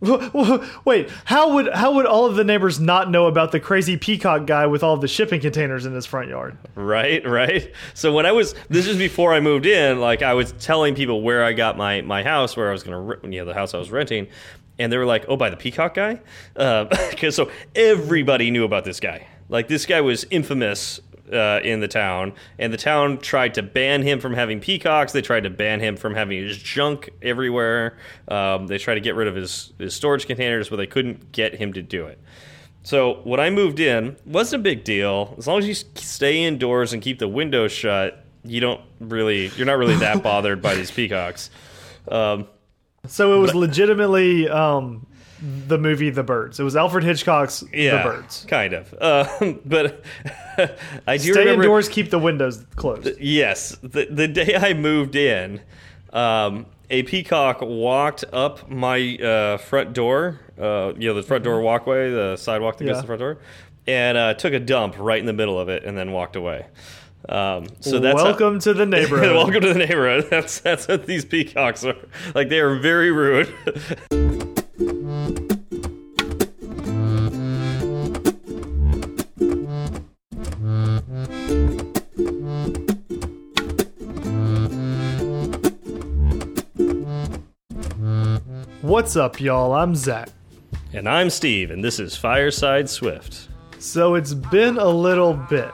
Wait, how would how would all of the neighbors not know about the crazy peacock guy with all the shipping containers in his front yard? Right, right. So when I was this is before I moved in, like I was telling people where I got my my house, where I was going to you know the house I was renting, and they were like, "Oh, by the peacock guy," because uh, so everybody knew about this guy. Like this guy was infamous uh, in the town, and the town tried to ban him from having peacocks. They tried to ban him from having his junk everywhere. Um, they tried to get rid of his, his storage containers, but they couldn't get him to do it. So when I moved in, wasn't a big deal. As long as you stay indoors and keep the windows shut, you don't really, you're not really that bothered by these peacocks. Um, so it was legitimately um, the movie The Birds. It was Alfred Hitchcock's yeah, The Birds. Kind of. Uh, but I do Stay remember, indoors, keep the windows closed. Yes. The, the day I moved in, um, a peacock walked up my uh, front door, uh, you know, the front door mm-hmm. walkway, the sidewalk that goes to the front door, and uh, took a dump right in the middle of it and then walked away. Um, so that's welcome how, to the neighborhood. welcome to the neighborhood. That's that's what these peacocks are. Like they are very rude. What's up, y'all? I'm Zach. And I'm Steve, and this is Fireside Swift. So it's been a little bit.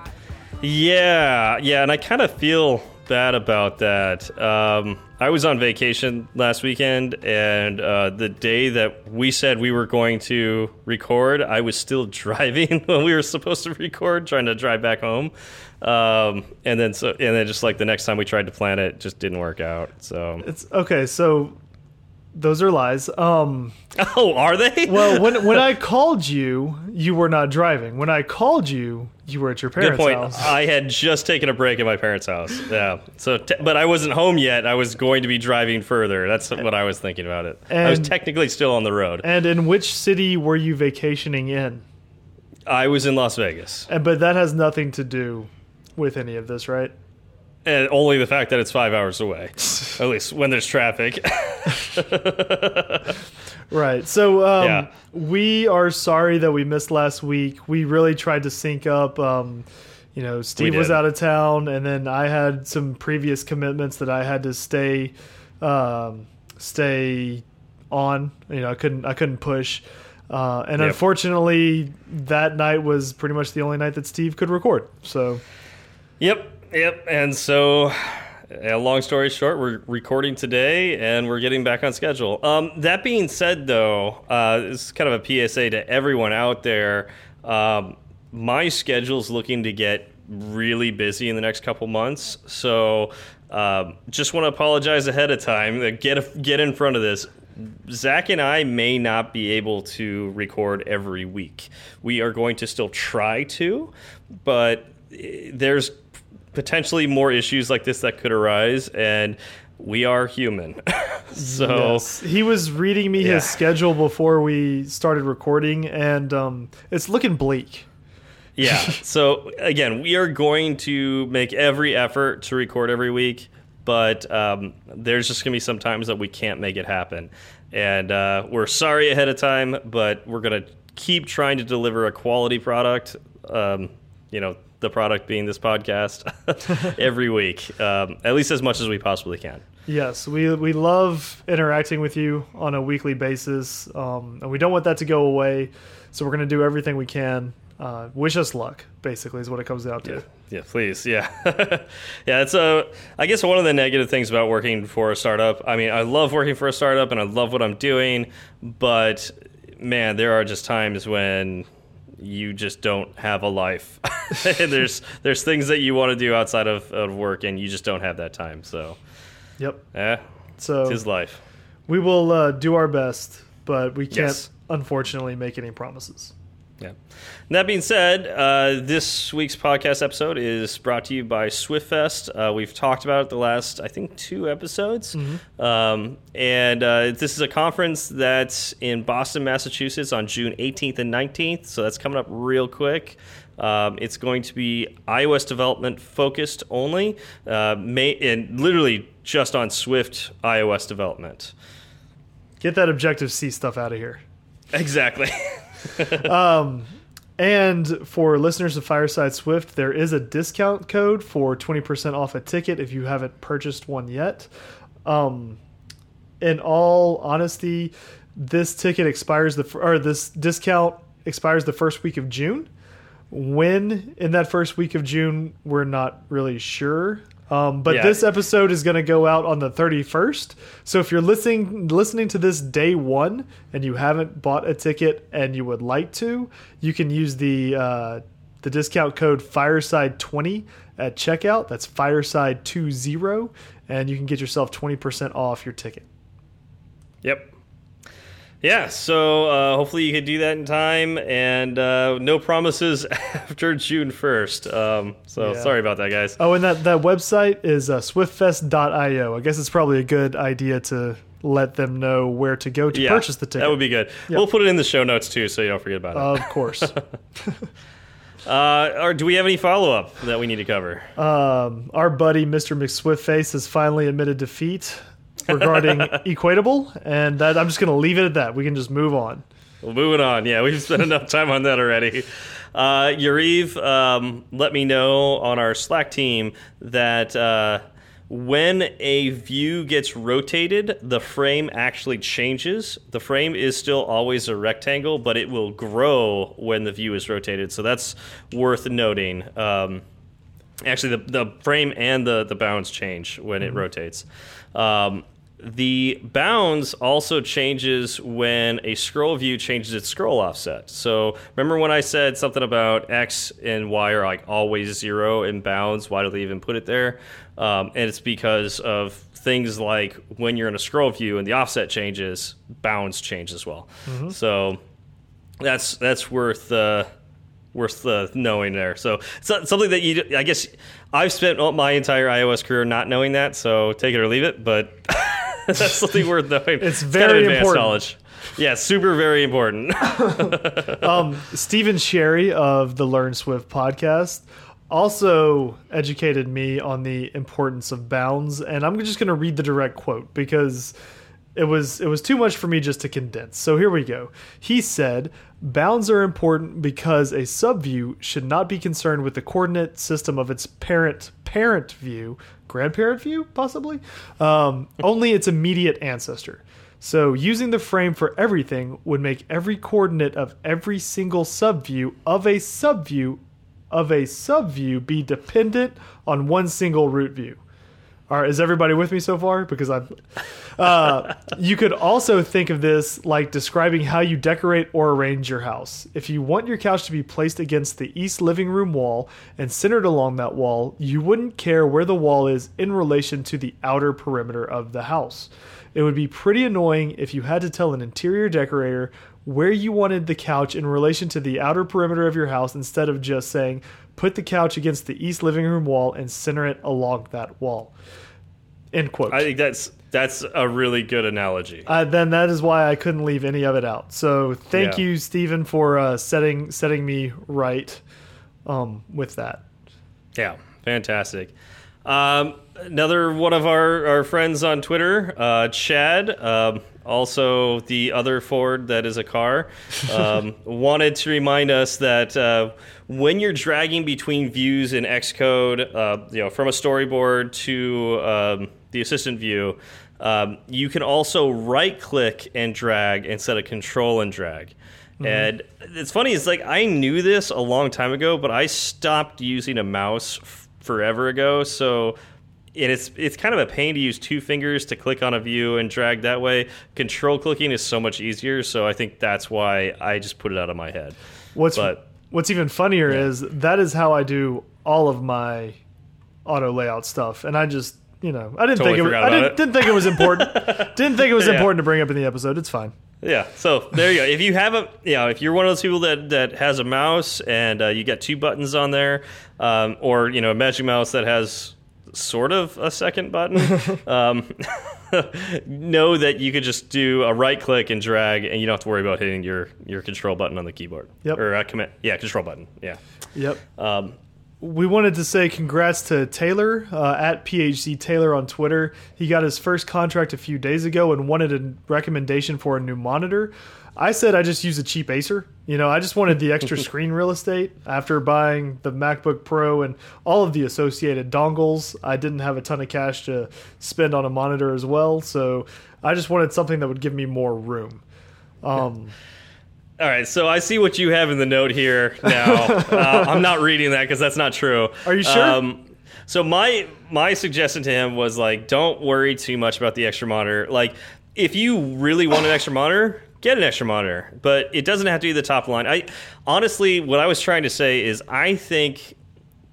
Yeah, yeah, and I kind of feel bad about that. Um, I was on vacation last weekend, and uh, the day that we said we were going to record, I was still driving when we were supposed to record, trying to drive back home. Um, and then so, and then just like the next time we tried to plan it, just didn't work out. So it's okay. So those are lies. Um, oh, are they? well, when when I called you, you were not driving. When I called you, you were at your parents' Good point. house. I had just taken a break at my parents' house. Yeah. So, but I wasn't home yet. I was going to be driving further. That's what I was thinking about it. And, I was technically still on the road. And in which city were you vacationing in? I was in Las Vegas. And, but that has nothing to do with any of this, right? And only the fact that it's five hours away, at least when there's traffic. right. So um, yeah. we are sorry that we missed last week. We really tried to sync up. Um, you know, Steve was out of town, and then I had some previous commitments that I had to stay um, stay on. You know, I couldn't I couldn't push. Uh, and yep. unfortunately, that night was pretty much the only night that Steve could record. So, yep, Yep. And so, a long story short, we're recording today and we're getting back on schedule. Um, that being said, though, uh, this is kind of a PSA to everyone out there. Um, my schedule's looking to get really busy in the next couple months. So, um, just want to apologize ahead of time. Get get in front of this. Zach and I may not be able to record every week. We are going to still try to, but eh, there's potentially more issues like this that could arise and we are human. so yes. he was reading me yeah. his schedule before we started recording and um, it's looking bleak. yeah. So again, we are going to make every effort to record every week, but um, there's just going to be some times that we can't make it happen. And uh, we're sorry ahead of time, but we're going to keep trying to deliver a quality product. Um, you know, the product being this podcast every week, um, at least as much as we possibly can. Yes, we we love interacting with you on a weekly basis, um, and we don't want that to go away. So we're going to do everything we can. Uh, wish us luck, basically, is what it comes down to. Yeah, yeah please, yeah, yeah. It's a. I guess one of the negative things about working for a startup. I mean, I love working for a startup, and I love what I'm doing, but man, there are just times when you just don't have a life. there's there's things that you want to do outside of, of work, and you just don't have that time. So, yep. Yeah. So it's his life. We will uh, do our best, but we can't yes. unfortunately make any promises. Yeah. that being said, uh, this week's podcast episode is brought to you by SwiftFest. Uh, we've talked about it the last, I think, two episodes. Mm -hmm. um, and uh, this is a conference that's in Boston, Massachusetts on June 18th and 19th. So that's coming up real quick. Um, it's going to be iOS development focused only, uh, may, and literally just on Swift iOS development. Get that Objective C stuff out of here. Exactly. um, and for listeners of Fireside Swift, there is a discount code for 20% off a ticket if you haven't purchased one yet. Um, in all honesty, this ticket expires the or this discount expires the first week of June. When in that first week of June, we're not really sure. Um, but yeah. this episode is going to go out on the 31st. So if you're listening listening to this day one and you haven't bought a ticket and you would like to, you can use the uh, the discount code Fireside20 at checkout. That's Fireside20, and you can get yourself 20% off your ticket. Yep. Yeah, so uh, hopefully you can do that in time, and uh, no promises after June first. Um, so yeah. sorry about that, guys. Oh, and that that website is uh, swiftfest.io. I guess it's probably a good idea to let them know where to go to yeah, purchase the ticket. That would be good. Yep. We'll put it in the show notes too, so you don't forget about it. Of course. Uh, or do we have any follow up that we need to cover? Um, our buddy Mr. McSwiftface has finally admitted defeat regarding Equatable, and that, I'm just going to leave it at that. We can just move on. Well, moving on. Yeah, we've spent enough time on that already. Uh, Yariv, um, let me know on our Slack team that uh, when a view gets rotated, the frame actually changes. The frame is still always a rectangle, but it will grow when the view is rotated. So that's worth noting. Um, actually, the, the frame and the, the bounds change when it mm-hmm. rotates. Um, the bounds also changes when a scroll view changes its scroll offset. So remember when I said something about X and Y are like always zero in bounds? Why do they even put it there? Um, and it's because of things like when you're in a scroll view and the offset changes, bounds change as well. Mm -hmm. So that's that's worth uh, worth uh, knowing there. So it's something that you, I guess, I've spent my entire iOS career not knowing that. So take it or leave it, but. That's something worth knowing. It's very kind of important. Knowledge. Yeah, super very important. um, Stephen Sherry of the Learn Swift podcast also educated me on the importance of bounds, and I'm just going to read the direct quote because it was it was too much for me just to condense. So here we go. He said, "Bounds are important because a subview should not be concerned with the coordinate system of its parent parent view, grandparent view, possibly, um, only its immediate ancestor." So using the frame for everything would make every coordinate of every single subview of a subview of a subview be dependent on one single root view. All right, is everybody with me so far? Because I'm. Uh, you could also think of this like describing how you decorate or arrange your house. If you want your couch to be placed against the east living room wall and centered along that wall, you wouldn't care where the wall is in relation to the outer perimeter of the house. It would be pretty annoying if you had to tell an interior decorator where you wanted the couch in relation to the outer perimeter of your house instead of just saying, put the couch against the east living room wall and center it along that wall. End quote. I think that's that's a really good analogy. Uh, then that is why I couldn't leave any of it out. So thank yeah. you, Stephen, for uh, setting setting me right um, with that. Yeah, fantastic. Um, another one of our, our friends on Twitter, uh, Chad, um, also the other Ford that is a car, um, wanted to remind us that uh, when you're dragging between views in Xcode, uh, you know, from a storyboard to um, the assistant view, um, you can also right click and drag instead of control and drag. Mm -hmm. And it's funny, it's like I knew this a long time ago, but I stopped using a mouse forever ago. So and it's it's kind of a pain to use two fingers to click on a view and drag that way. Control clicking is so much easier, so I think that's why I just put it out of my head. What's but, What's even funnier yeah. is that is how I do all of my auto layout stuff, and I just you know I didn't totally think it, was, I didn't, it. didn't, think it was important. didn't think it was yeah. important to bring up in the episode. It's fine. Yeah. So there you go. If you have a, you know, if you're one of those people that that has a mouse and uh, you got two buttons on there, um, or you know, a Magic Mouse that has sort of a second button, um, know that you could just do a right click and drag, and you don't have to worry about hitting your your control button on the keyboard. Yep. Or uh, command. Yeah, control button. Yeah. Yep. Um, we wanted to say congrats to Taylor uh, at PHC Taylor on Twitter. He got his first contract a few days ago and wanted a recommendation for a new monitor. I said I just use a cheap Acer. You know, I just wanted the extra screen real estate after buying the MacBook Pro and all of the associated dongles. I didn't have a ton of cash to spend on a monitor as well, so I just wanted something that would give me more room. Um, all right, so I see what you have in the note here now. uh, I'm not reading that because that's not true. Are you sure? Um, so my my suggestion to him was like, don't worry too much about the extra monitor. Like, if you really want an extra monitor, get an extra monitor, but it doesn't have to be the top line. I honestly, what I was trying to say is, I think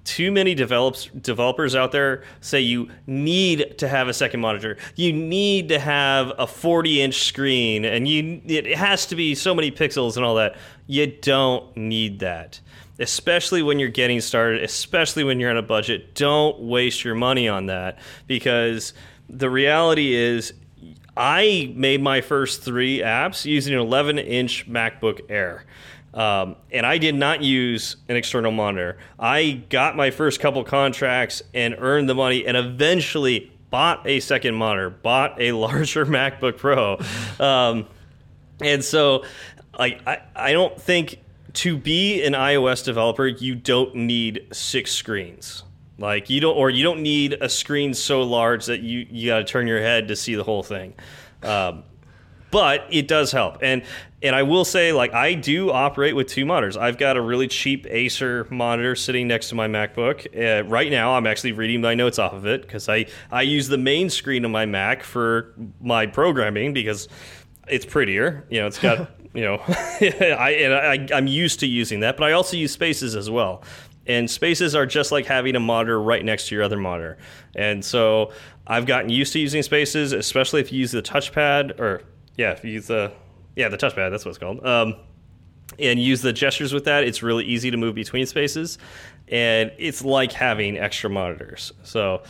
too many develops, developers out there say you need to have a second monitor. You need to have a 40 inch screen, and you it has to be so many pixels and all that. You don't need that, especially when you're getting started. Especially when you're on a budget. Don't waste your money on that because the reality is. I made my first three apps using an 11 inch MacBook Air. Um, and I did not use an external monitor. I got my first couple contracts and earned the money, and eventually bought a second monitor, bought a larger MacBook Pro. Um, and so, like, I, I don't think to be an iOS developer, you don't need six screens. Like you don't, or you don't need a screen so large that you you got to turn your head to see the whole thing. Um, but it does help. And and I will say, like, I do operate with two monitors. I've got a really cheap Acer monitor sitting next to my MacBook. Uh, right now, I'm actually reading my notes off of it because I, I use the main screen of my Mac for my programming because it's prettier. You know, it's got, you know, I, and I, I'm used to using that, but I also use Spaces as well. And Spaces are just like having a monitor right next to your other monitor. And so I've gotten used to using Spaces, especially if you use the touchpad or yeah, if you use the yeah the touchpad, that's what it's called. Um, and use the gestures with that. It's really easy to move between spaces, and it's like having extra monitors. So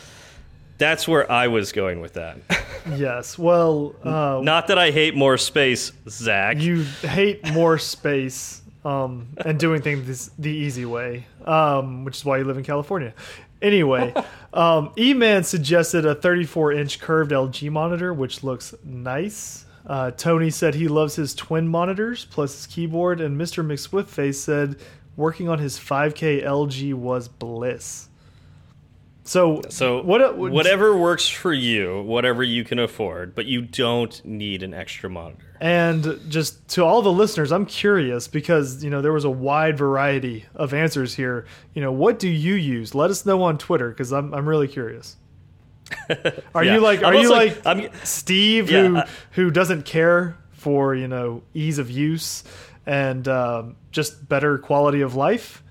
that's where I was going with that. yes. Well, uh, not that I hate more space, Zach. You hate more space um, and doing things the easy way, um, which is why you live in California. Anyway, um, E-Man suggested a 34 inch curved LG monitor, which looks nice. Uh, Tony said he loves his twin monitors plus his keyboard, and Mr. McSwiftface said working on his 5K LG was bliss. So, so what, whatever works for you, whatever you can afford, but you don't need an extra monitor. And just to all the listeners, I'm curious because you know there was a wide variety of answers here. You know, what do you use? Let us know on Twitter because I'm I'm really curious. are yeah. you like are you like I'm, Steve yeah, who who doesn't care for you know ease of use and um, just better quality of life,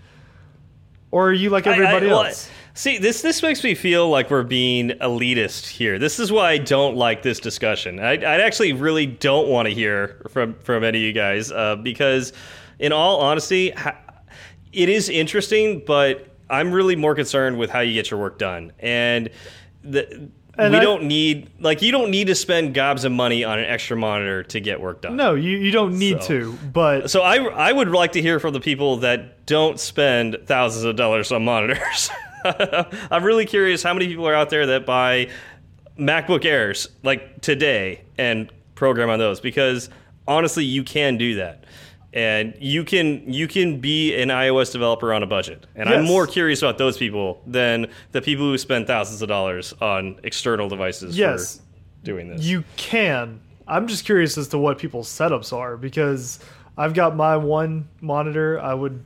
or are you like everybody I, I, else? Well, see, this this makes me feel like we're being elitist here. This is why I don't like this discussion. I, I actually really don't want to hear from from any of you guys uh, because, in all honesty, it is interesting, but I'm really more concerned with how you get your work done and the, and we I, don't need like you don't need to spend gobs of money on an extra monitor to get work done. No, you, you don't need so, to. But so I I would like to hear from the people that don't spend thousands of dollars on monitors. I'm really curious how many people are out there that buy MacBook Airs like today and program on those because honestly you can do that and you can you can be an iOS developer on a budget. And yes. I'm more curious about those people than the people who spend thousands of dollars on external devices yes, for doing this. You can. I'm just curious as to what people's setups are because I've got my one monitor. I would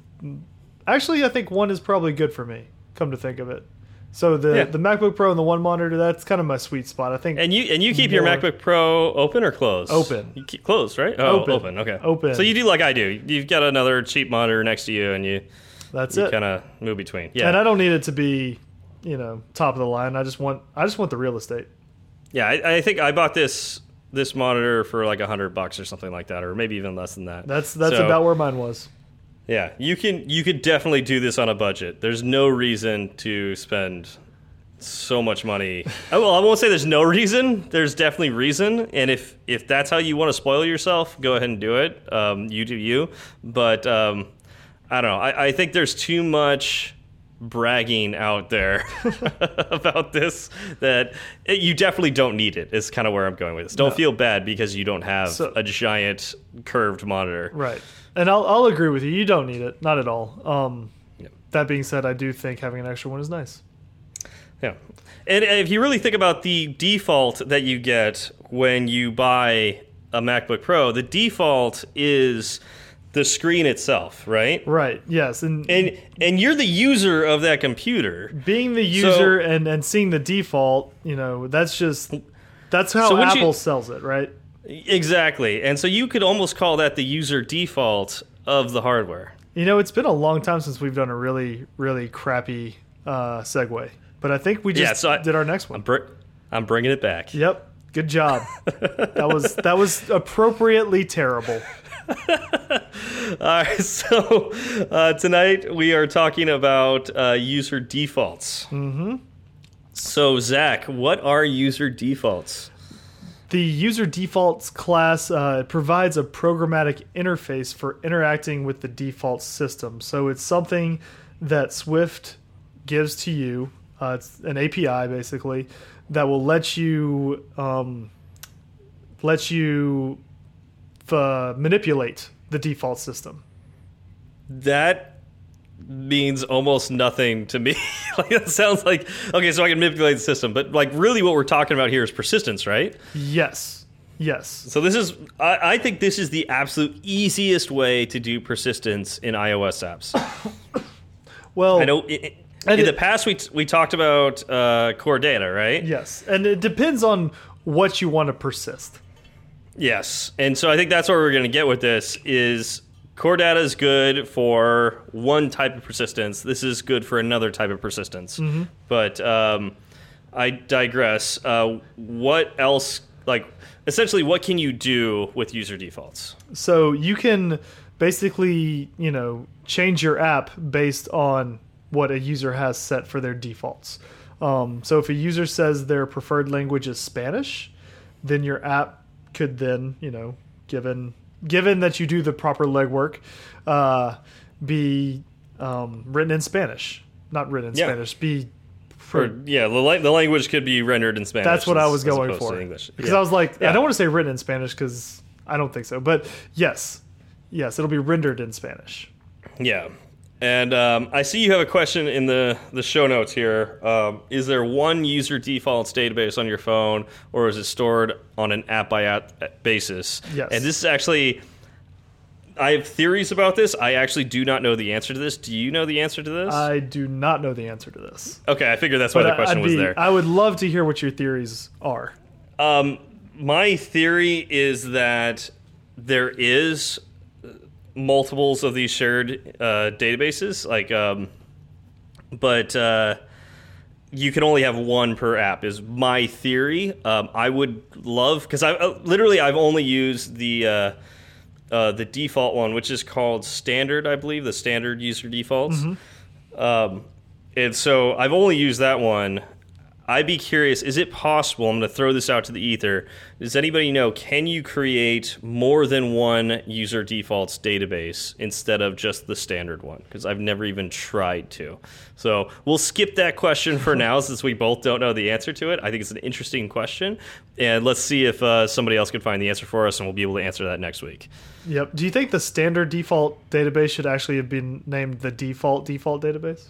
actually I think one is probably good for me. Come to think of it. So the yeah. the MacBook Pro and the one monitor, that's kind of my sweet spot. I think. And you and you keep your MacBook Pro open or closed? Open. You keep closed, right? Oh, open. open. Okay. Open. So you do like I do. You've got another cheap monitor next to you, and you. That's you it. Kind of move between. Yeah. And I don't need it to be, you know, top of the line. I just want I just want the real estate. Yeah, I, I think I bought this this monitor for like a hundred bucks or something like that, or maybe even less than that. That's that's so, about where mine was. Yeah, you can you could definitely do this on a budget. There's no reason to spend so much money. Oh, well, I won't say there's no reason. There's definitely reason, and if if that's how you want to spoil yourself, go ahead and do it. Um, you do you. But um, I don't know. I, I think there's too much bragging out there about this that it, you definitely don't need it. Is kind of where I'm going with this. Don't no. feel bad because you don't have so, a giant curved monitor. Right. And I'll I'll agree with you. You don't need it, not at all. Um, yeah. That being said, I do think having an extra one is nice. Yeah. And if you really think about the default that you get when you buy a MacBook Pro, the default is the screen itself, right? Right. Yes. And and and you're the user of that computer. Being the user so, and and seeing the default, you know, that's just that's how so Apple you, sells it, right? Exactly. And so you could almost call that the user default of the hardware. You know, it's been a long time since we've done a really really crappy uh, segue, but I think we just yeah, so I, did our next one. I'm, br I'm bringing it back. Yep. Good job. that was that was appropriately terrible. All right, so uh, tonight we are talking about uh, user defaults. Mm -hmm. So, Zach, what are user defaults? The user defaults class uh, provides a programmatic interface for interacting with the default system. So it's something that Swift gives to you. Uh, it's an API basically that will let you um, let you uh, manipulate the default system. That means almost nothing to me. like that sounds like okay, so I can manipulate the system, but like really, what we're talking about here is persistence, right? Yes. Yes. So this is, I, I think this is the absolute easiest way to do persistence in iOS apps. well, I know. It, in it, the past, we we talked about uh, core data, right? Yes, and it depends on what you want to persist. Yes, and so I think that's what we're going to get with this is core data is good for one type of persistence. This is good for another type of persistence. Mm -hmm. But um, I digress. Uh, what else? Like, essentially, what can you do with user defaults? So you can basically, you know, change your app based on what a user has set for their defaults. Um, so if a user says their preferred language is Spanish, then your app could then, you know, given given that you do the proper legwork, uh, be um, written in Spanish. Not written in yeah. Spanish. Be for, or, yeah, the, the language could be rendered in Spanish. That's what I was going for. English. Because yeah. I was like, yeah. I don't want to say written in Spanish because I don't think so. But yes, yes, it'll be rendered in Spanish. Yeah, and um, I see you have a question in the, the show notes here. Um, is there one user defaults database on your phone, or is it stored on an app by app basis? Yes. And this is actually, I have theories about this. I actually do not know the answer to this. Do you know the answer to this? I do not know the answer to this. Okay, I figured that's why the question I'd was there. I would love to hear what your theories are. Um, my theory is that there is multiples of these shared uh, databases, like, um, but uh, you can only have one per app. Is my theory. Um, I would love because I uh, literally I've only used the uh, uh, the default one, which is called standard, I believe, the standard user defaults. Mm -hmm. um, and so I've only used that one, I'd be curious is it possible? I'm going to throw this out to the ether. Does anybody know can you create more than one user defaults database instead of just the standard one? Because I've never even tried to. So we'll skip that question for now since we both don't know the answer to it. I think it's an interesting question. And let's see if uh, somebody else can find the answer for us and we'll be able to answer that next week. Yep. Do you think the standard default database should actually have been named the default default database?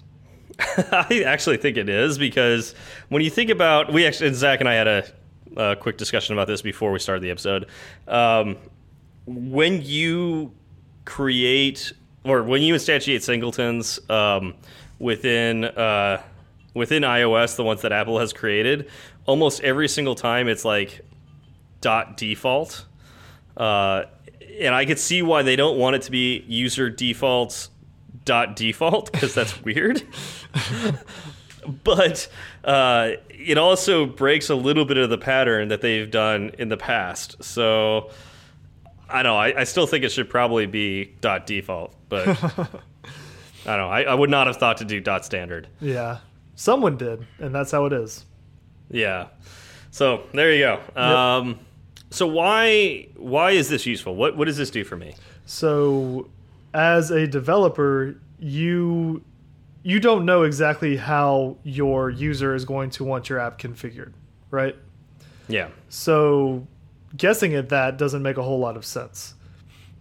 I actually think it is because when you think about we actually Zach and I had a, a quick discussion about this before we started the episode. Um, when you create or when you instantiate singletons um, within uh, within iOS, the ones that Apple has created, almost every single time it's like dot default. Uh, and I could see why they don't want it to be user defaults dot default because that's weird. but uh, it also breaks a little bit of the pattern that they've done in the past. So I know I, I still think it should probably be dot default, but I don't know. I, I, would not have thought to do dot standard. Yeah, someone did, and that's how it is. Yeah. So there you go. Yep. Um, so why why is this useful? What what does this do for me? So as a developer, you you don't know exactly how your user is going to want your app configured, right? Yeah. So guessing at that doesn't make a whole lot of sense.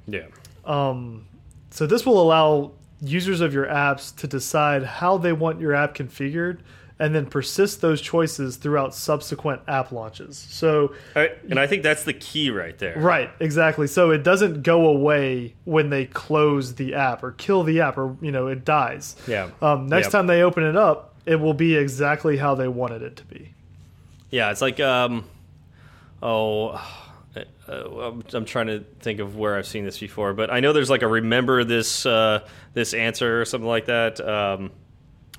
Yeah. Um, so this will allow users of your apps to decide how they want your app configured and then persist those choices throughout subsequent app launches. So, right, and I think that's the key right there. Right, exactly. So it doesn't go away when they close the app or kill the app or you know it dies. Yeah. Um, next yep. time they open it up, it will be exactly how they wanted it to be. Yeah, it's like um, oh. Uh, I'm trying to think of where I've seen this before, but I know there's like a remember this uh, this answer or something like that. Um,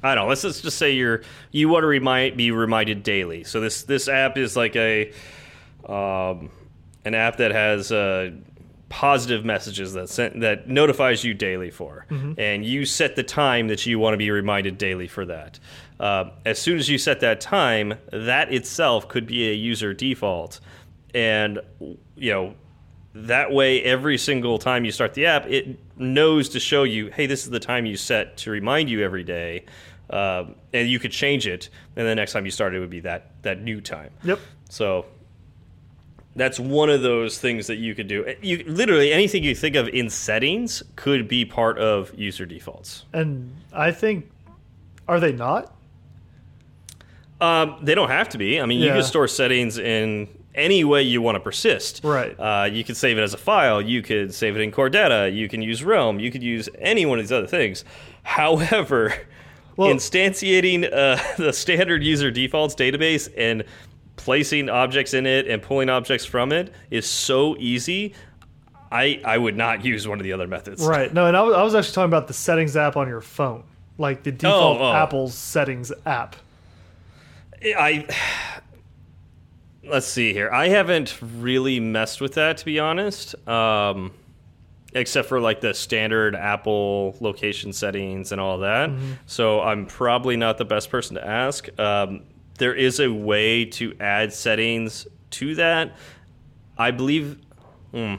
I don't know. Let's, let's just say you're you want to remind be reminded daily. So this this app is like a um, an app that has uh, positive messages that sent, that notifies you daily for, mm -hmm. and you set the time that you want to be reminded daily for that. Uh, as soon as you set that time, that itself could be a user default, and you know that way every single time you start the app it knows to show you hey this is the time you set to remind you every day uh, and you could change it, and the next time you start, it would be that that new time. Yep. So that's one of those things that you could do. You literally anything you think of in settings could be part of user defaults. And I think, are they not? Um, they don't have to be. I mean, yeah. you can store settings in any way you want to persist. Right. Uh, you could save it as a file. You could save it in core data. You can use Realm. You could use any one of these other things. However, well, instantiating uh, the standard user defaults database and placing objects in it and pulling objects from it is so easy. I I would not use one of the other methods. Right. No, and I was, I was actually talking about the settings app on your phone, like the default oh, oh. Apple's settings app. I let's see here. I haven't really messed with that to be honest. Um, except for like the standard Apple location settings and all that. Mm -hmm. So I'm probably not the best person to ask. Um, there is a way to add settings to that. I believe. Hmm,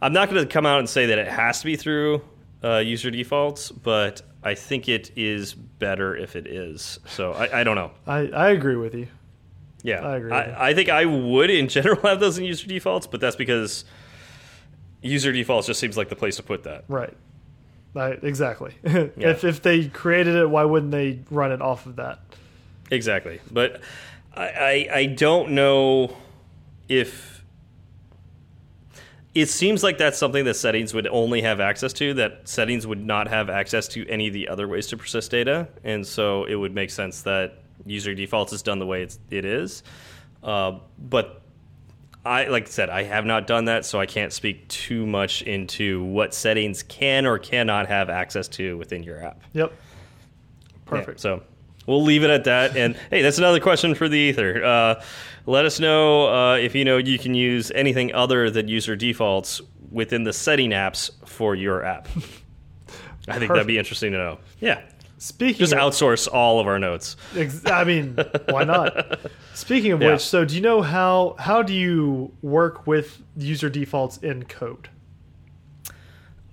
I'm not going to come out and say that it has to be through uh, user defaults, but I think it is better if it is. So I, I don't know. I, I agree with you. Yeah, I agree. I, I think I would in general have those in user defaults, but that's because user defaults just seems like the place to put that. Right. Right. exactly. yeah. If if they created it, why wouldn't they run it off of that? Exactly. But I I, I don't know if it seems like that's something that settings would only have access to. That settings would not have access to any of the other ways to persist data, and so it would make sense that user defaults is done the way it's, it is. Uh, but I like I said, I have not done that, so I can't speak too much into what settings can or cannot have access to within your app. Yep. Perfect. Yeah, so we'll leave it at that. And hey, that's another question for the ether. Uh, let us know uh, if you know you can use anything other than user defaults within the setting apps for your app. I think Perfect. that'd be interesting to know. Yeah. Speaking just of, outsource all of our notes. I mean, why not? Speaking of yeah. which, so do you know how how do you work with user defaults in code?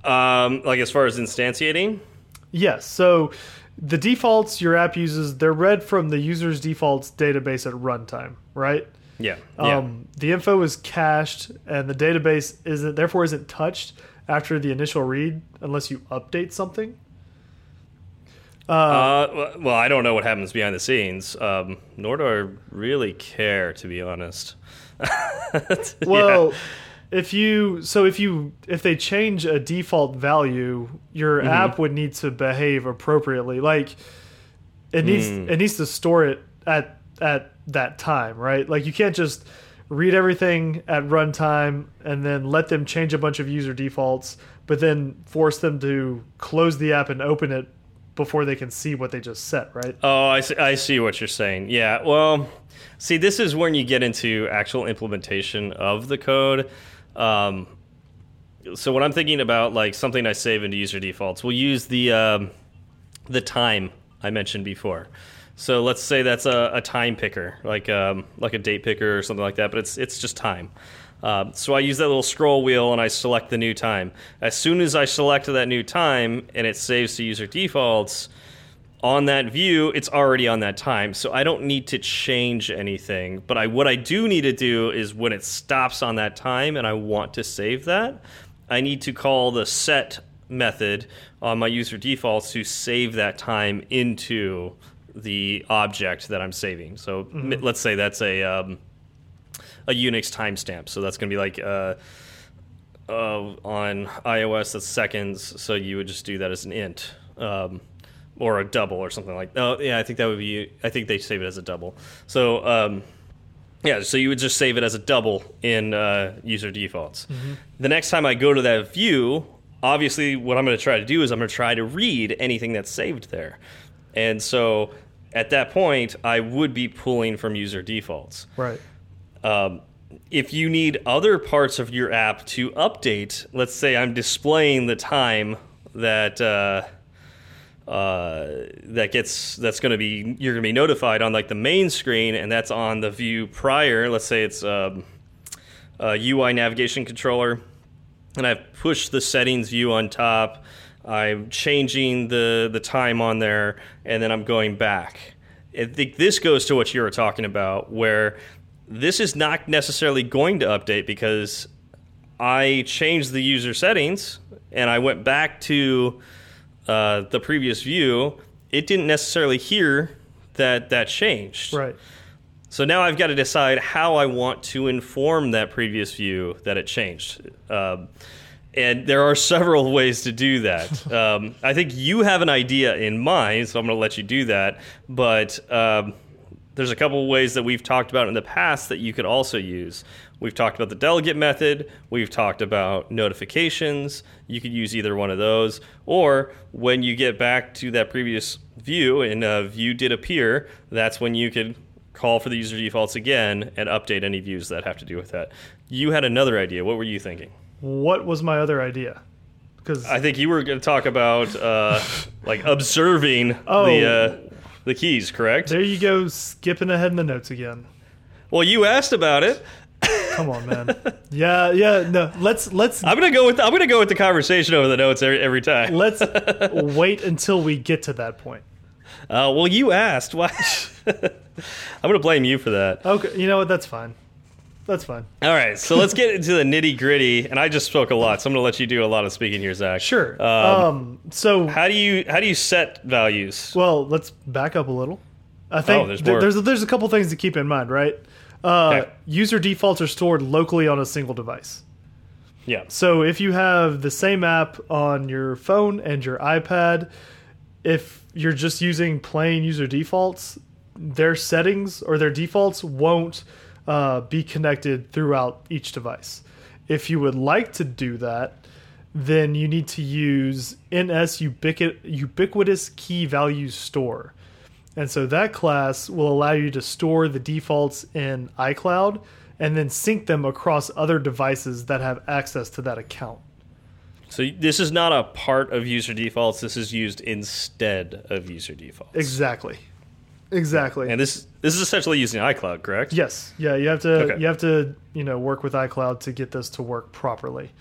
Um, like as far as instantiating? Yes. So the defaults your app uses, they're read from the user's defaults database at runtime, right? Yeah. Um, yeah. The info is cached, and the database isn't therefore isn't touched after the initial read unless you update something. Uh, uh, well, I don't know what happens behind the scenes, um, nor do I really care, to be honest. well, yeah. if you so if you if they change a default value, your mm -hmm. app would need to behave appropriately. Like it needs mm. it needs to store it at at that time, right? Like you can't just read everything at runtime and then let them change a bunch of user defaults, but then force them to close the app and open it before they can see what they just set, right? Oh, I see, I see what you're saying. Yeah, well, see, this is when you get into actual implementation of the code. Um, so when I'm thinking about like something I save into user defaults, we'll use the um, the time I mentioned before. So let's say that's a, a time picker, like um, like a date picker or something like that, but it's it's just time. Uh, so I use that little scroll wheel and I select the new time. As soon as I select that new time and it saves to user defaults, on that view, it's already on that time. So I don't need to change anything. But I what I do need to do is when it stops on that time and I want to save that, I need to call the set method on my user defaults to save that time into the object that I'm saving. So mm -hmm. let's say that's a um, a Unix timestamp. So that's going to be like uh, uh, on iOS that's seconds. So you would just do that as an int. Um, or a double or something like. Oh, yeah, I think that would be. I think they save it as a double. So, um, yeah, so you would just save it as a double in uh, user defaults. Mm -hmm. The next time I go to that view, obviously, what I'm going to try to do is I'm going to try to read anything that's saved there, and so at that point, I would be pulling from user defaults. Right. Um, if you need other parts of your app to update, let's say I'm displaying the time that. Uh, uh, that gets that's going to be you're going to be notified on like the main screen, and that's on the view prior. Let's say it's um, a UI navigation controller, and I've pushed the settings view on top. I'm changing the the time on there, and then I'm going back. I think this goes to what you were talking about, where this is not necessarily going to update because I changed the user settings and I went back to uh, the previous view, it didn't necessarily hear that that changed. Right. So now I've got to decide how I want to inform that previous view that it changed. Um, and there are several ways to do that. Um, I think you have an idea in mind, so I'm going to let you do that. But um, there's a couple ways that we've talked about in the past that you could also use. We've talked about the delegate method. We've talked about notifications. You could use either one of those. Or when you get back to that previous view and a view did appear, that's when you could call for the user defaults again and update any views that have to do with that. You had another idea. What were you thinking? What was my other idea? Because I think you were going to talk about uh, like observing oh, the uh, the keys, correct? There you go, skipping ahead in the notes again. Well, you asked about it. Come on, man. Yeah, yeah. No, let's let's. I'm gonna go with I'm gonna go with the conversation over the notes every, every time. let's wait until we get to that point. Uh, well, you asked. Why? I'm gonna blame you for that. Okay, you know what? That's fine. That's fine. All right, so let's get into the nitty gritty. And I just spoke a lot, so I'm gonna let you do a lot of speaking here, Zach. Sure. Um, um, so how do you how do you set values? Well, let's back up a little. I think oh, there's, th there's there's a couple things to keep in mind, right? Uh, okay. User defaults are stored locally on a single device. Yeah. So if you have the same app on your phone and your iPad, if you're just using plain user defaults, their settings or their defaults won't uh, be connected throughout each device. If you would like to do that, then you need to use NS Ubiquitous Key Values Store. And so that class will allow you to store the defaults in iCloud and then sync them across other devices that have access to that account. So this is not a part of user defaults. This is used instead of user defaults. Exactly. Exactly. And this this is essentially using iCloud, correct? Yes. Yeah. You have to okay. you have to you know work with iCloud to get this to work properly.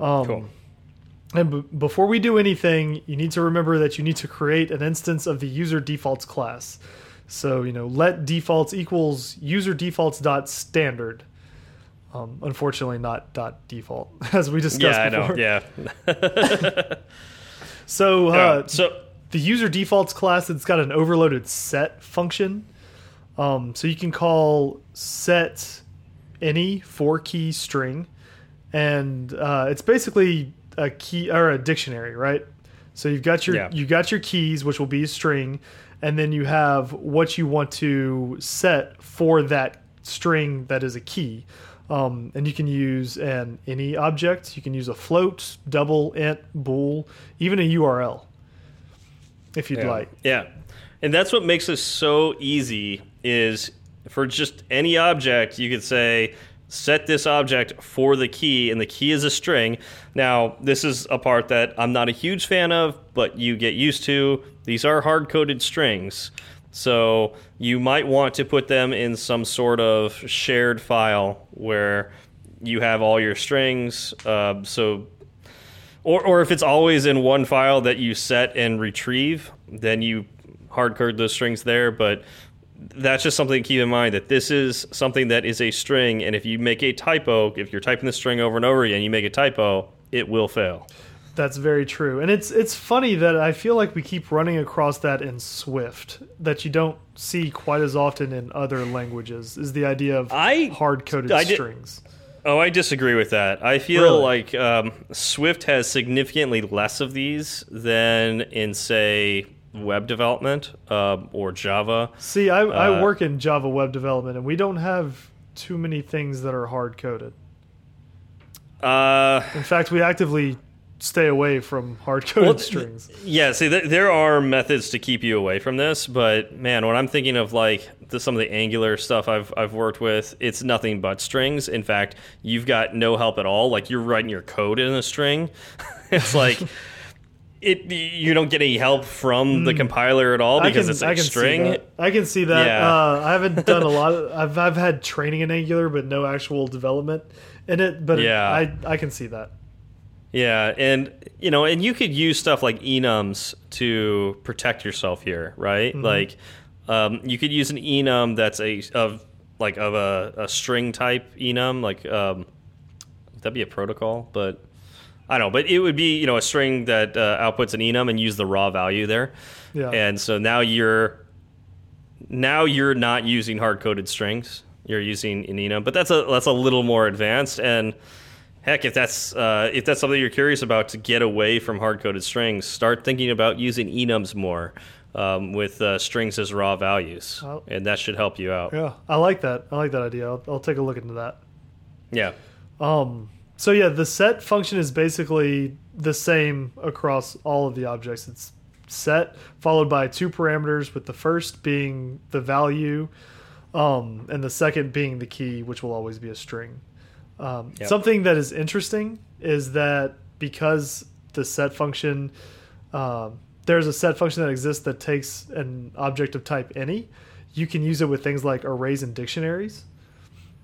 Um, cool. And before we do anything, you need to remember that you need to create an instance of the user defaults class. So, you know, let defaults equals user defaults dot standard. Um, unfortunately, not dot default as we discussed yeah, before. I know. Yeah. so, uh, so the user defaults class, it's got an overloaded set function. Um, so you can call set any four key string, and uh, it's basically a key or a dictionary, right? So you've got your yeah. you got your keys, which will be a string, and then you have what you want to set for that string that is a key. Um, and you can use an any object. You can use a float, double, int, bool, even a URL, if you'd yeah. like. Yeah, and that's what makes this so easy. Is for just any object, you could say set this object for the key, and the key is a string. Now, this is a part that I'm not a huge fan of, but you get used to. These are hard coded strings. So you might want to put them in some sort of shared file where you have all your strings. Uh, so, or, or if it's always in one file that you set and retrieve, then you hard code those strings there, but that's just something to keep in mind that this is something that is a string, and if you make a typo, if you're typing the string over and over again, you make a typo, it will fail. That's very true, and it's it's funny that I feel like we keep running across that in Swift that you don't see quite as often in other languages. Is the idea of I hard coded strings? Oh, I disagree with that. I feel really? like um, Swift has significantly less of these than in, say, web development uh, or Java. See, I, uh, I work in Java web development, and we don't have too many things that are hard coded. Uh, in fact, we actively stay away from hard coded well, strings. Yeah, see, th there are methods to keep you away from this, but man, when I'm thinking of like the, some of the Angular stuff I've I've worked with, it's nothing but strings. In fact, you've got no help at all. Like you're writing your code in a string. it's like. It, you don't get any help from mm. the compiler at all because can, it's like string. I can see that. Yeah. Uh, I haven't done a lot. Of, I've I've had training in Angular, but no actual development in it. But yeah. It, I I can see that. Yeah, and you know, and you could use stuff like enums to protect yourself here, right? Mm -hmm. Like, um, you could use an enum that's a of like of a, a string type enum, like um, that'd be a protocol, but I don't know, but it would be you know a string that uh, outputs an enum and use the raw value there. Yeah. And so now you're now you're not using hard coded strings. You're using an enum, but that's a that's a little more advanced and heck, if that's uh, if that's something you're curious about to get away from hard coded strings, start thinking about using enums more um, with uh, strings as raw values, and that should help you out. Yeah, I like that. I like that idea. I'll, I'll take a look into that. Yeah. Um. So yeah, the set function is basically the same across all of the objects. It's set followed by two parameters, with the first being the value, um, and the second being the key, which will always be a string. Um, yep. Something that is interesting is that because the set function, um, there's a set function that exists that takes an object of type any, you can use it with things like arrays and dictionaries.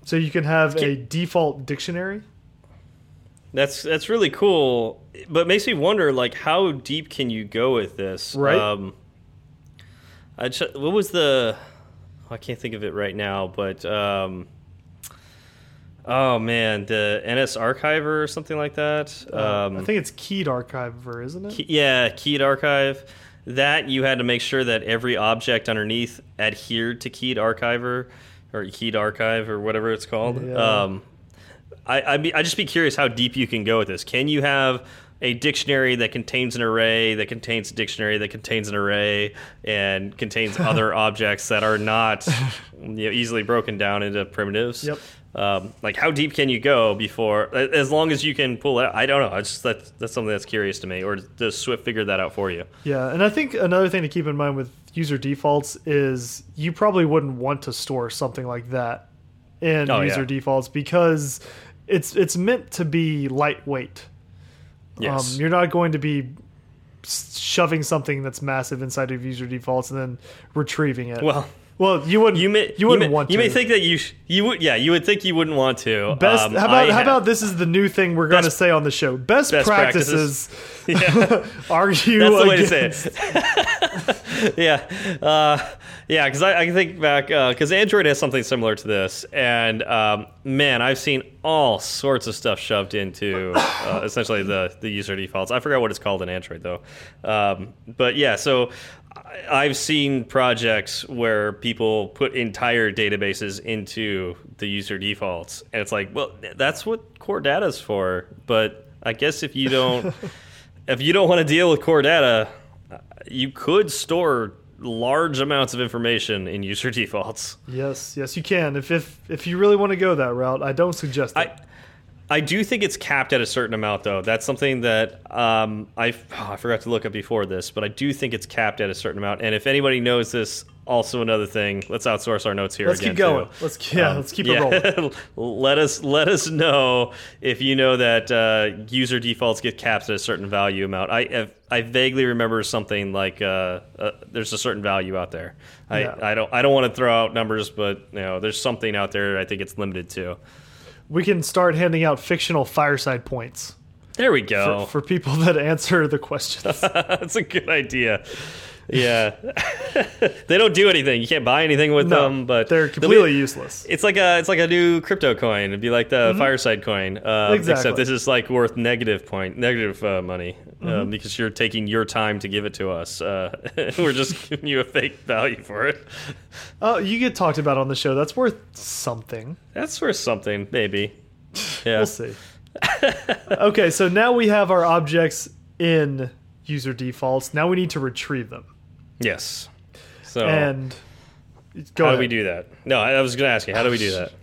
So you can have a default dictionary. That's that's really cool, but makes me wonder like how deep can you go with this? Right. Um, I just, what was the? I can't think of it right now, but. Um, Oh man, the NS Archiver or something like that. Uh, um, I think it's Keyed Archiver, isn't it? Key, yeah, Keyed Archive. That you had to make sure that every object underneath adhered to Keyed Archiver or Keyed Archive or whatever it's called. Yeah. Um, I I, be, I just be curious how deep you can go with this. Can you have a dictionary that contains an array that contains a dictionary that contains an array and contains other objects that are not you know, easily broken down into primitives. Yep. Um, like how deep can you go before as long as you can pull it out i don't know it's just that that's something that's curious to me or does swift figure that out for you yeah and i think another thing to keep in mind with user defaults is you probably wouldn't want to store something like that in oh, user yeah. defaults because it's it's meant to be lightweight yes. Um, you're not going to be shoving something that's massive inside of user defaults and then retrieving it well well, you wouldn't. You may. You wouldn't you may, want. You may think that you you would. Yeah, you would think you wouldn't want to. Best. Um, how about how about this is the new thing we're going to say on the show. Best, best practices. practices. Yeah. argue. That's the way against. to say it. yeah, uh, yeah. Because I, I can think back because uh, Android has something similar to this, and um, man, I've seen all sorts of stuff shoved into uh, essentially the the user defaults. I forgot what it's called in Android though. Um, but yeah, so I've seen projects where people put entire databases into the user defaults, and it's like, well, that's what core data is for. But I guess if you don't, if you don't want to deal with core data, you could store large amounts of information in user defaults. Yes, yes, you can. If if if you really want to go that route, I don't suggest it. I, do think it's capped at a certain amount, though. That's something that um, I oh, I forgot to look up before this, but I do think it's capped at a certain amount. And if anybody knows this, also another thing. Let's outsource our notes here. Let's keep going. Too. Let's yeah, um, let's keep yeah. it rolling. let us let us know if you know that uh, user defaults get capped at a certain value amount. I I vaguely remember something like uh, uh, there's a certain value out there. I, yeah. I don't I don't want to throw out numbers, but you know there's something out there. I think it's limited to we can start handing out fictional fireside points. There we go. For, for people that answer the questions. That's a good idea. Yeah, they don't do anything. You can't buy anything with No, them, but they're completely useless. It's like a it's like a new crypto coin. It'd be like the Fireside coin, Mm-hmm. Exactly. except this is like worth negative point negative uh, money Mm-hmm. um, because you're taking your time to give it to us. Uh, we're just giving you a fake value for it. Oh, you get talked about on the show. That's worth something. That's worth something, maybe. Yeah. We'll see. okay, so now we have our objects in user defaults. Now we need to retrieve them. Yes. So And how ahead. do we do that? No, I I was going to ask you. How do we do that?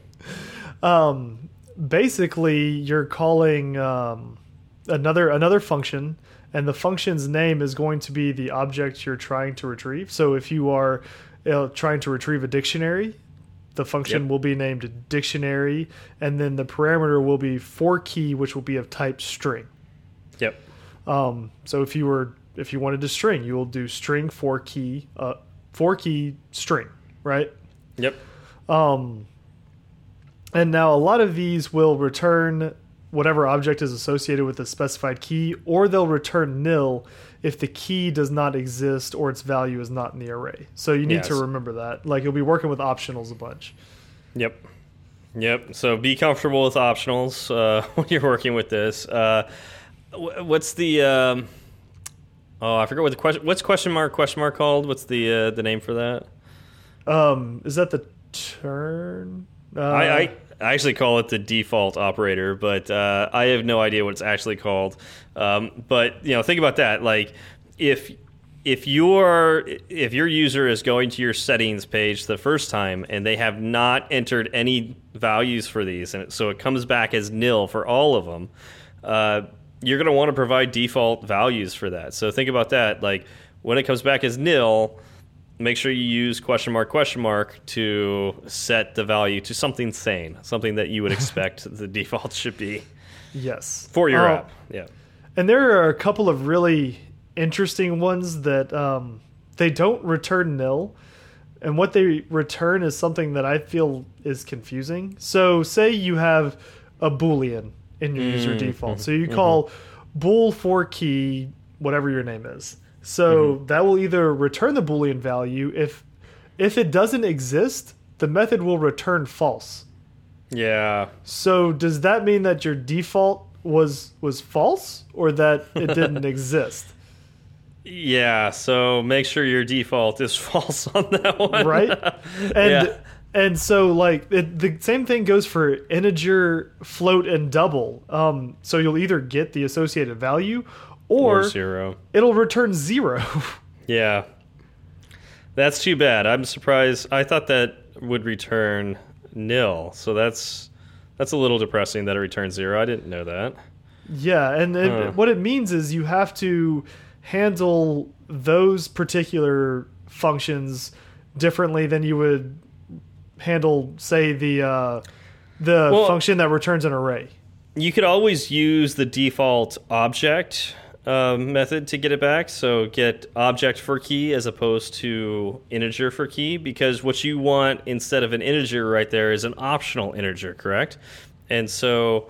Um, basically, you're calling um, another another function, and the function's name is going to be the object you're trying to retrieve. So if you are uh, trying to retrieve a dictionary, the function Yep. will be named dictionary, and then the parameter will be for key, which will be of type string. Um, so if you were if you wanted to string, you will do string for key uh, for key string, right? Yep. Um, and now a lot of these will return whatever object is associated with a specified key, or they'll return nil if the key does not exist or its value is not in the array. So you need to remember that. Like you'll be working with optionals a bunch. Yep. Yep. So be comfortable with optionals uh, when you're working with this. Uh, what's the um, oh I forgot what the question what's question mark question mark called? What's the uh, the name for that? Um, is that the turn? Uh, I, I I actually call it the default operator, but uh, I have no idea what it's actually called. Um, but you know, think about that. Like if if your if your user is going to your settings page the first time and they have not entered any values for these, and so it comes back as nil for all of them, uh, you're going to want to provide default values for that. So think about that. Like when it comes back as nil, make sure you use question mark question mark to set the value to something sane, something that you would expect the default should be yes for your Oh, app. Yeah. And there are a couple of really interesting ones that um, they don't return nil. And what they return is something that I feel is confusing. So, say you have a Boolean in your user mm-hmm. default. So, you call mm-hmm. bool for key, whatever your name is. So, mm-hmm. that will either return the Boolean value. If, if it doesn't exist, the method will return false. Yeah. So does that mean that your default was was false or that it didn't exist? Yeah. So make sure your default is false on that one. Right? And Yeah. And so like it, the same thing goes for integer, float and double. Um so you'll either get the associated value or, or zero. it'll return 0. Yeah. That's too bad. I'm surprised. I thought that would return nil. So that's that's a little depressing that it returns zero. I didn't know that. yeah, and it, Huh. what it means is you have to handle those particular functions differently than you would handle say the uh the Well- function that returns an array. You could always use the default object um, method to get it back. So get object for key as opposed to integer for key because what you want instead of an integer right there is an optional integer, correct? And so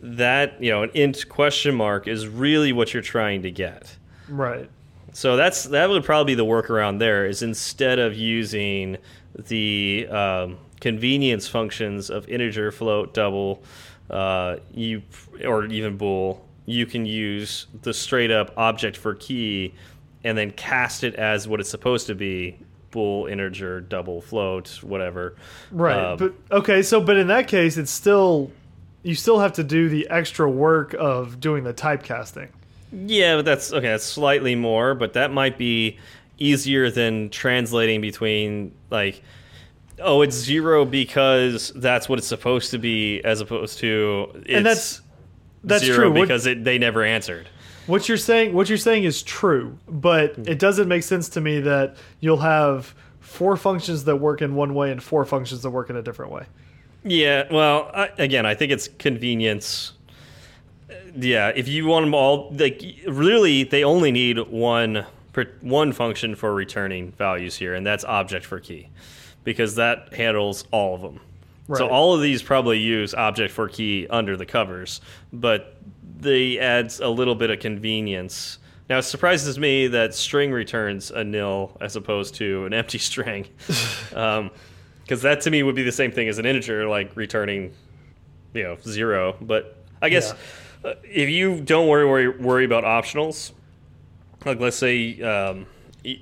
that, you know, an int question mark is really what you're trying to get. Right. So that's that would probably be the workaround there is instead of using the um, convenience functions of integer, float, double, uh, you or even bool, you can use the straight up object for key and then cast it as what it's supposed to be bool, integer, double, float, whatever. Right. Um, but okay, so but in that case it's still you still have to do the extra work of doing the typecasting. Yeah, but that's okay. That's slightly more, but that might be easier than translating between like, oh, it's zero because that's what it's supposed to be, as opposed to it's and that's that's zero true. What- because it, they never answered. What you're saying, what you're saying is true, but Hmm. it doesn't make sense to me that you'll have four functions that work in one way and four functions that work in a different way. Yeah, well, I, again, I think it's convenience. Yeah, if you want them all, like really, they only need one one function for returning values here, and that's object for key, because that handles all of them. So all of these probably use object for key under the covers, but they adds a little bit of convenience Now it surprises me that string returns a nil as opposed to an empty string, because um, that to me would be the same thing as an integer, like returning, you know, zero. But I guess yeah. uh, if you don't worry, worry worry about optionals, like let's say um,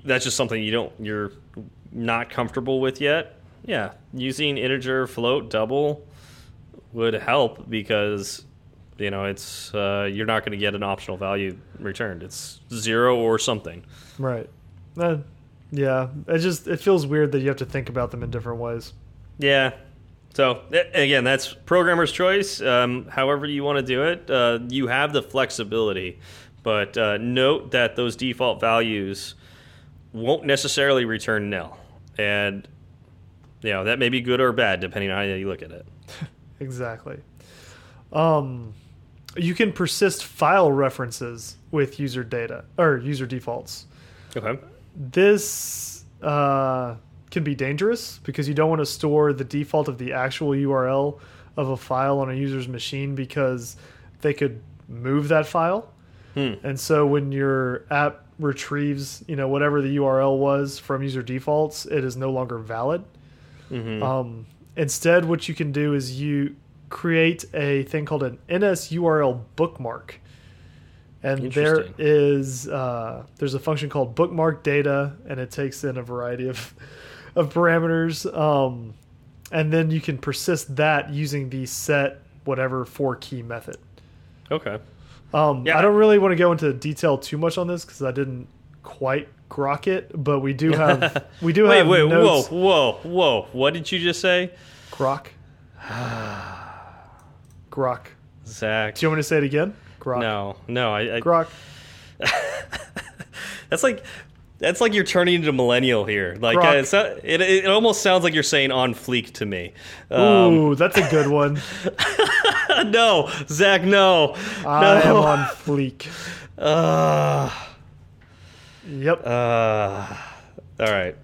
that's just something you don't you're not comfortable with yet. Yeah, using integer, float, double would help because you know it's uh, you're not going to get an optional value returned. It's zero or something. Right. Uh, yeah. It just it feels weird that you have to think about them in different ways. Yeah. So again, that's programmer's choice. Um, however you want to do it, uh, you have the flexibility, but uh, note that those default values won't necessarily return nil, and you know that may be good or bad depending on how you look at it. exactly. Um, you can persist file references with user data or user defaults. Okay. This uh, can be dangerous because you don't want to store the default of the actual URL of a file on a user's machine because they could move that file. Hmm. And so when your app retrieves, you know, whatever the URL was from user defaults, it is no longer valid. Mm -hmm. um, instead, what you can do is you create a thing called an NSURL bookmark. And there is uh, there's a function called bookmark data, and it takes in a variety of of parameters. Um, and then you can persist that using the set whatever for key method. Okay. Um, yeah. I don't really want to go into detail too much on this because I didn't quite grok it, but we do have we do wait, have wait, notes. whoa, whoa, whoa! What did you just say? Grok. Grok. Zach. Do you want me to say it again? Grok. No, no. I, I Grok. that's like that's like you're turning into millennial here. Like uh, it, it, almost sounds like you're saying on fleek to me. Um, Ooh, that's a good one. no, Zach, no. I no. am on fleek. Uh, yep. Uh, all right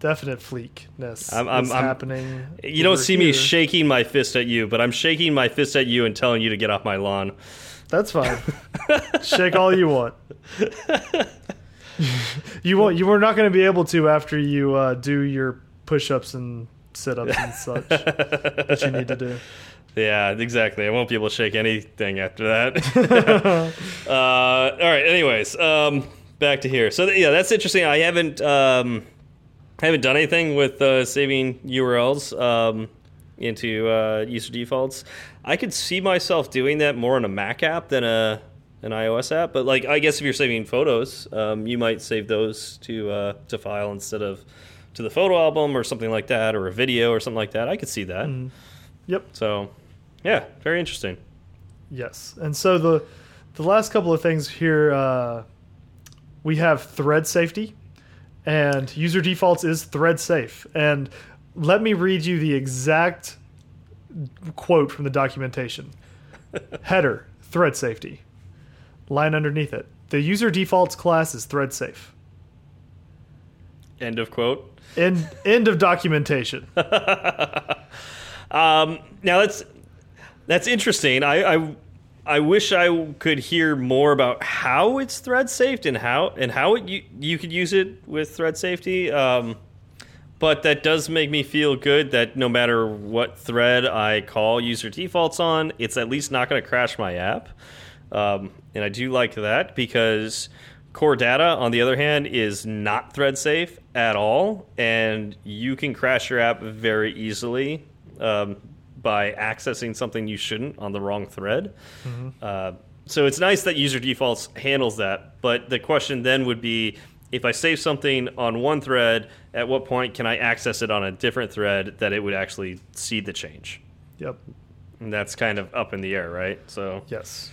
definite fleekness I'm, I'm, is I'm, happening. You don't see here. me shaking my fist at you, but I'm shaking my fist at you and telling you to get off my lawn. That's fine. Shake all you want. you won't. You are not going to be able to after you uh, do your push-ups and sit-ups and such that you need to do. Yeah, exactly. I won't be able to shake anything after that. uh, all right. Anyways, um, back to here. So yeah, that's interesting. I haven't. Um, I haven't done anything with uh, saving URLs um, into uh, user defaults. I could see myself doing that more in a Mac app than a an iOS app. But like, I guess if you're saving photos, um, you might save those to uh, to file instead of to the photo album or something like that, or a video or something like that. I could see that. Mm. Yep. So, yeah, very interesting. Yes, and so the the last couple of things here, uh, we have thread safety and user defaults is thread safe. And let me read you the exact quote from the documentation. Header, thread safety. Line underneath it. The user defaults class is thread safe. End of quote. End end of documentation. um, now that's that's interesting. I, I I wish I could hear more about how it's thread safe and how and how it, you you could use it with thread safety. Um, but that does make me feel good that no matter what thread I call user defaults on, it's at least not going to crash my app. Um, and I do like that because core data, on the other hand, is not thread safe at all, and you can crash your app very easily. Um, by accessing something you shouldn't on the wrong thread. Mm -hmm. uh, so it's nice that user defaults handles that. But the question then would be if I save something on one thread, at what point can I access it on a different thread that it would actually see the change? Yep. And that's kind of up in the air, right? So yes.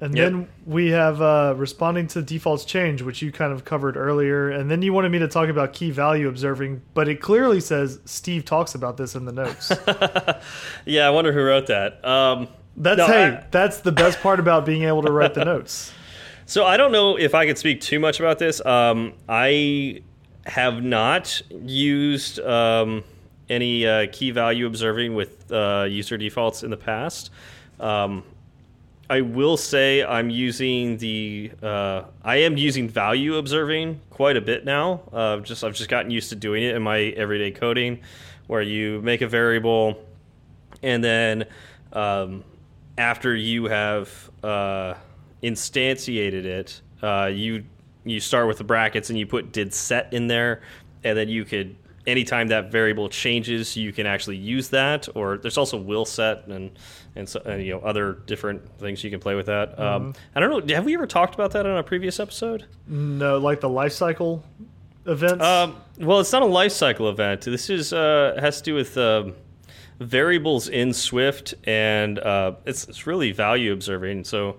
And yep. then we have uh, responding to defaults change, which you kind of covered earlier. And then you wanted me to talk about key value observing, but it clearly says Steve talks about this in the notes. yeah, I wonder who wrote that. Um, that's no, hey, I, that's the best part about being able to write the notes. So I don't know if I could speak too much about this. Um, I have not used um, any uh, key value observing with uh, user defaults in the past. Um, I will say I'm using the uh, I am using value observing quite a bit now. Uh, just I've just gotten used to doing it in my everyday coding, where you make a variable, and then um, after you have uh, instantiated it, uh, you you start with the brackets and you put did set in there, and then you could anytime that variable changes, you can actually use that. Or there's also will set and and, so, and you know other different things you can play with that. Mm -hmm. um, mm-hmm. I don't know. Have we ever talked about that on a previous episode? No, like the life cycle events. Um, well, it's not a life cycle event. This is uh, has to do with. Um, variables in Swift, and uh, it's it's really value observing. So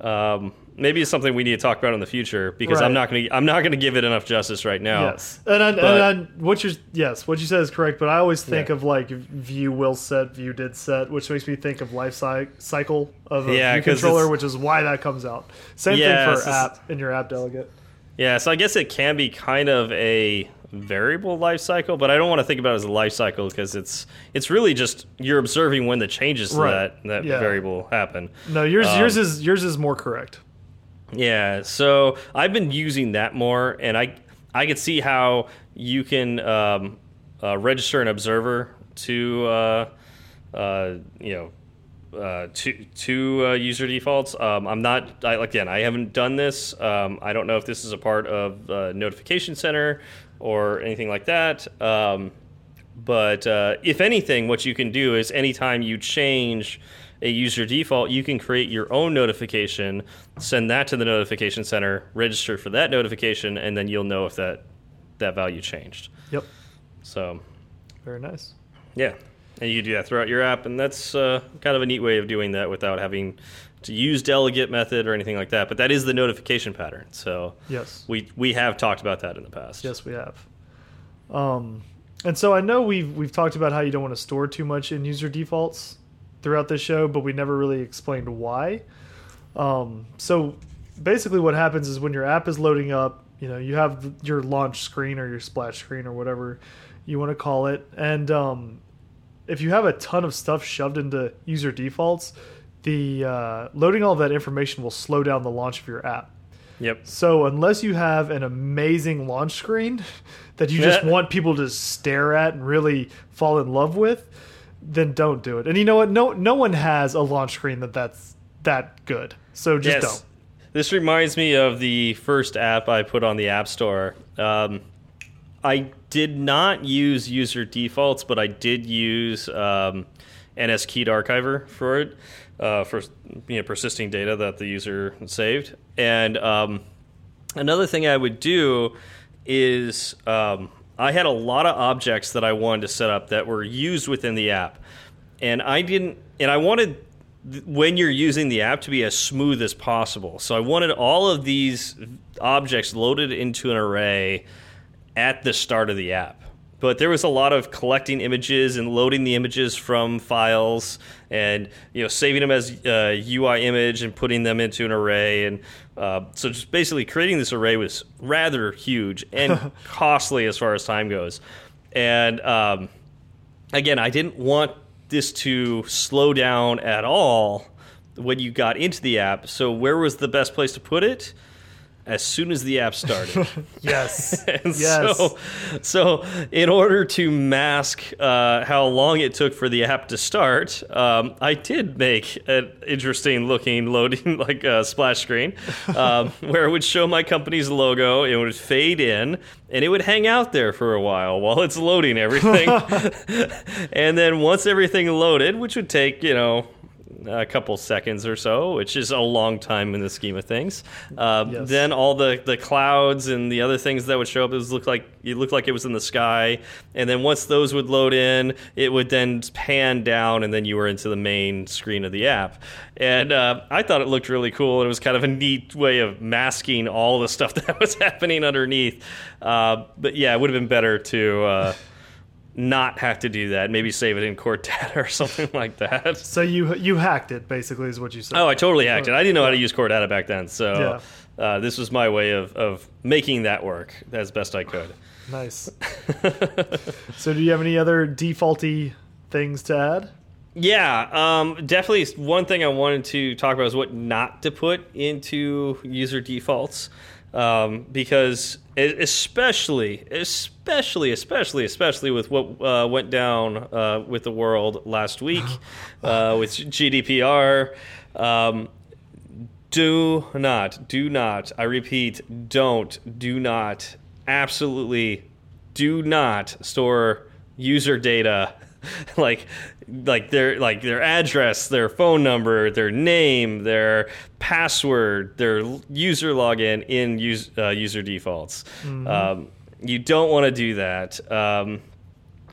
um, maybe it's something we need to talk about in the future because right. I'm not going to I'm not going to give it enough justice right now. Yes, and, I, but, and I, what you yes what you said is correct, but I always think yeah. of like view will set, view did set, which makes me think of life cycle of a yeah, controller, which is why that comes out. Same yeah, thing for app in your app delegate. Yeah, so I guess it can be kind of a variable life cycle, but I don't want to think about it as a life cycle because it's it's really just you're observing when the changes to right. that that yeah. variable happen. No, yours um, yours is yours is more correct. Yeah, so I've been using that more, and I I can see how you can um, uh, register an observer to uh, uh, you know. Uh, to to uh, user defaults. Um, I'm not I, again. I haven't done this. Um, I don't know if this is a part of uh, Notification Center or anything like that. Um, but if anything, what you can do is anytime you change a user default, you can create your own notification, send that to the notification center, register for that notification, and then you'll know if that that value changed. Yep. So. Very nice. Yeah, and you do that throughout your app, and that's uh, kind of a neat way of doing that without having to use delegate method or anything like that. But that is the notification pattern. So yes, we we have talked about that in the past. Yes, we have. Um, and so I know we've we've talked about how you don't want to store too much in user defaults throughout the show, but we never really explained why. Um, so basically, what happens is when your app is loading up, you know, you have your launch screen or your splash screen or whatever you want to call it, and um, if you have a ton of stuff shoved into user defaults, the uh, loading all that information will slow down the launch of your app. Yep. So unless you have an amazing launch screen that you just want people to stare at and really fall in love with, then don't do it. And you know what? No, no one has a launch screen that that's that good. So just yes. don't. This reminds me of the first app I put on the App Store. Um, I did not use user defaults, but I did use um, NSKeyed Archiver for it uh, for you know, persisting data that the user saved. And um, another thing I would do is um, I had a lot of objects that I wanted to set up that were used within the app, and I didn't. And I wanted when you're using the app to be as smooth as possible. So I wanted all of these objects loaded into an array at the start of the app but there was a lot of collecting images and loading the images from files and you know saving them as uh, UI image and putting them into an array. And uh, so just basically creating this array was rather huge and costly as far as time goes. And um, again I didn't want this to slow down at all when you got into the app. So where was the best place to put it as soon as the app started. yes. yes. So, so, in order to mask uh, how long it took for the app to start, um, I did make an interesting looking loading, like a splash screen, um, where it would show my company's logo, it would fade in, and it would hang out there for a while while it's loading everything. and then once everything loaded, which would take, you know, a couple seconds or so, which is a long time in the scheme of things. Uh, yes. Then all the, the clouds and the other things that would show up, it looked like it looked like it was in the sky. And then once those would load in, it would then pan down, and then you were into the main screen of the app. And uh, I thought it looked really cool. It was kind of a neat way of masking all the stuff that was happening underneath. Uh, but yeah, it would have been better to uh, not have to do that. Maybe save it in core data or something like that. So you you hacked it basically is what you said. Oh, I totally hacked it. I didn't know how to use data back then, so yeah. uh, this was my way of of making that work as best I could. Nice. so do you have any other defaulty things to add? Yeah, um, definitely. One thing I wanted to talk about is what not to put into user defaults, um, because especially, especially, especially, especially with what uh, went down uh, with the world last week uh, with GDPR. Um, do not, do not. I repeat, don't, do not, absolutely, do not store user data like like their like their address, their phone number, their name, their password, their user login in use, uh, user defaults. Mm -hmm. um, you don't want to do that. Um,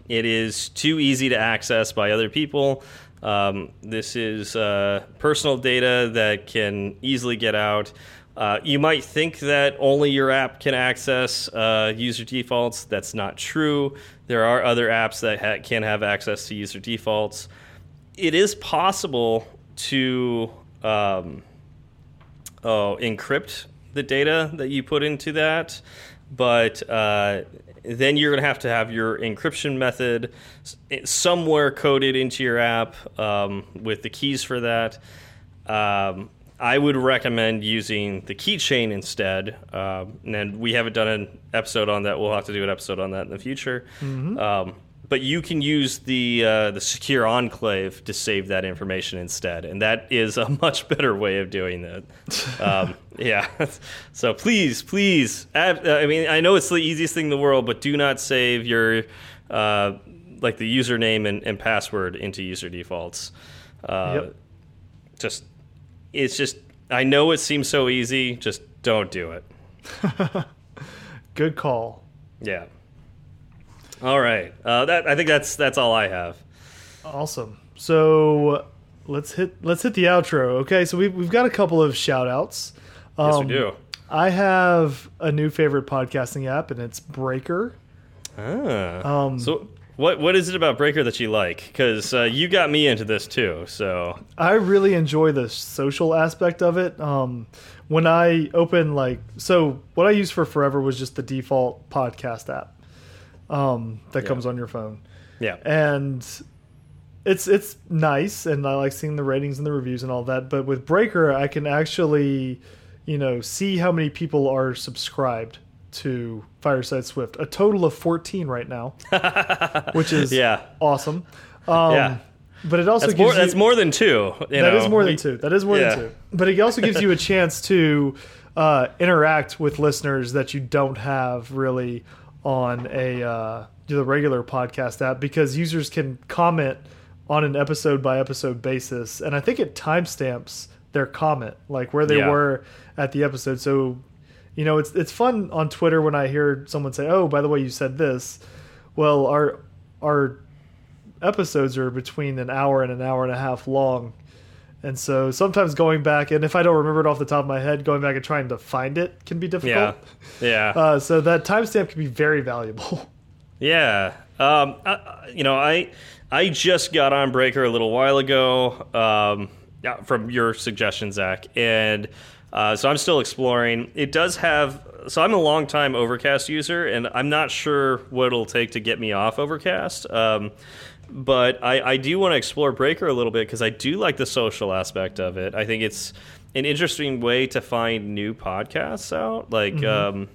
it is too easy to access by other people. Um, this is uh, personal data that can easily get out. Uh, you might think that only your app can access uh, user defaults. That's not true. There are other apps that ha can have access to user defaults. It is possible to um, oh, encrypt the data that you put into that, but uh, then you're going to have to have your encryption method somewhere coded into your app um, with the keys for that. Um, I would recommend using the keychain instead. Uh, and we haven't done an episode on that. We'll have to do an episode on that in the future. Mm -hmm. um, but you can use the uh, the secure enclave to save that information instead, and that is a much better way of doing that. um, yeah. so please, please, uh, I mean, I know it's the easiest thing in the world, but do not save your uh, like the username and, and, password into user defaults. Uh, yep. Just it's just I know it seems so easy, just don't do it. Good call. Yeah. All right. Uh, that I think that's that's all I have. Awesome. So let's hit let's hit the outro. Okay, so we've we've got a couple of shout outs. Um, yes, we um, do. I have a new favorite podcasting app, and it's Breaker. Ah. Um, so what what is it about Breaker that you like? Because uh, you got me into this too. So I really enjoy the social aspect of it. Um, when I open like so, what I used for forever was just the default podcast app um, that yeah. comes on your phone. Yeah, and it's it's nice, and I like seeing the ratings and the reviews and all that. But with Breaker, I can actually, you know, see how many people are subscribed to Fireside Swift. A total of 14 right now, which is yeah. awesome. Um, yeah. But it also that's gives more, you, that's more than two. That know. is more than two. That is more yeah. than two. But it also gives you a chance to uh, interact with listeners that you don't have really on a uh, the regular podcast app because users can comment on an episode by episode basis, and I think it timestamps their comment, like where they yeah. were at the episode. So you know, it's it's fun on Twitter when I hear someone say, "Oh, by the way, you said this." Well, our our episodes are between an hour and an hour and a half long. And so sometimes going back, and if I don't remember it off the top of my head, going back and trying to find it can be difficult. Yeah. Yeah. Uh, so that timestamp can be very valuable. Yeah. Um, I, you know, I I just got on Breaker a little while ago um, from your suggestion, Zach, and uh, so I'm still exploring. It does have. So I'm a long time Overcast user, and I'm not sure what it'll take to get me off Overcast. Um, but I, I do want to explore Breaker a little bit because I do like the social aspect of it. I think it's an interesting way to find new podcasts out. Like, mm -hmm. um,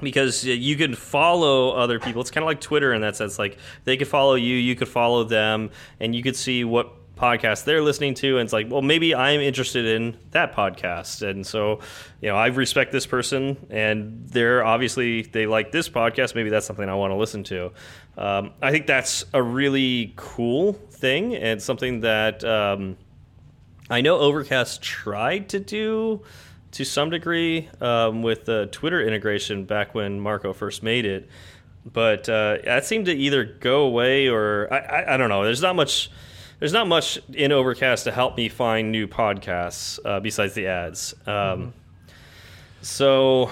because you can follow other people. It's kind of like Twitter in that sense. Like they could follow you, you could follow them, and you could see what podcast they're listening to and it's like well maybe i'm interested in that podcast. And so you know i respect this person and they're obviously they like this podcast. Maybe that's something i want to listen to. Um, i think that's a really cool thing and something that um, i know overcast tried to do to some degree um, with the twitter integration back when marco first made it but uh, that seemed to either go away or I, I, I don't know. There's not much there's not much in Overcast to help me find new podcasts uh, besides the ads. Um, mm. So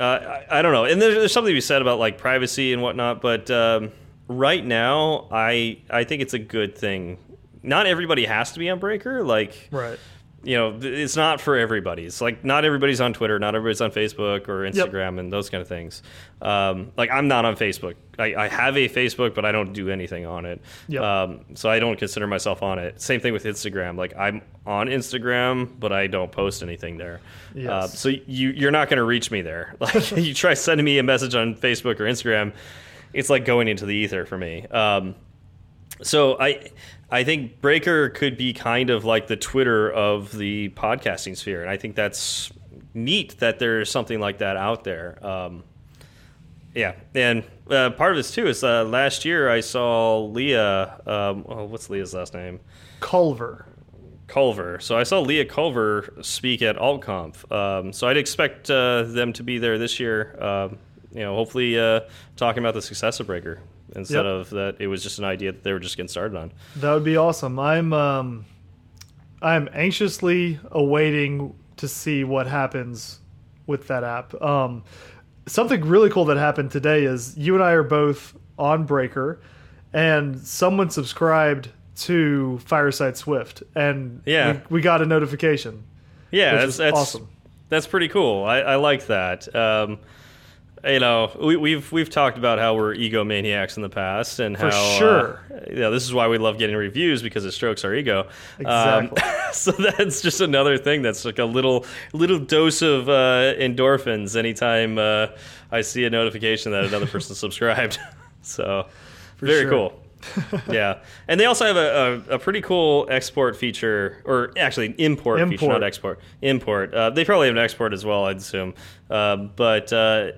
uh, I, I, don't know, and there's, there's, something to be said about like privacy and whatnot. But um, right now, I I think it's a good thing. Not everybody has to be on Breaker. Like right. You know, it's not for everybody. It's like not everybody's on Twitter, not everybody's on Facebook or Instagram yep. and those kind of things. Um, like I'm not on Facebook. I, I, have a Facebook, but I don't do anything on it. Yep. Um, so I don't consider myself on it. Same thing with Instagram. Like I'm on Instagram, but I don't post anything there. Yes. Uh, so you you're not going to reach me there. Like you try sending me a message on Facebook or Instagram, it's like going into the ether for me. Um, so I I think Breaker could be kind of like the Twitter of the podcasting sphere, and I think that's neat that there's something like that out there. Um, yeah, and uh, part of this too is uh, last year I saw Leah. Um, oh, what's Leah's last name? Culver. Culver. So I saw Leah Culver speak at AltConf. Um, so I'd expect uh, them to be there this year. Um, you know, hopefully uh, talking about the success of Breaker instead yep. of that it was just an idea that they were just getting started on. That would be awesome. I'm um, I'm anxiously awaiting to see what happens with that app. Um, something really cool that happened today is you and I are both on Breaker, and someone subscribed to Fireside Swift, and yeah, we, we got a notification. Yeah, that's, that's awesome. That's pretty cool. I, I like that. Um, you know, we, have we've, we've talked about how we're egomaniacs in the past, and For how uh, sure, uh, you know, this is why we love getting reviews because it strokes our ego. Exactly. Um, so that's just another thing that's like a little little dose of uh, endorphins anytime uh, I see a notification that another person subscribed. so For very sure. cool. yeah, and they also have a, a, a, pretty cool export feature, or actually import, import. feature, not export. Import. Uh, they probably have an export as well, I'd assume. Uh, but uh,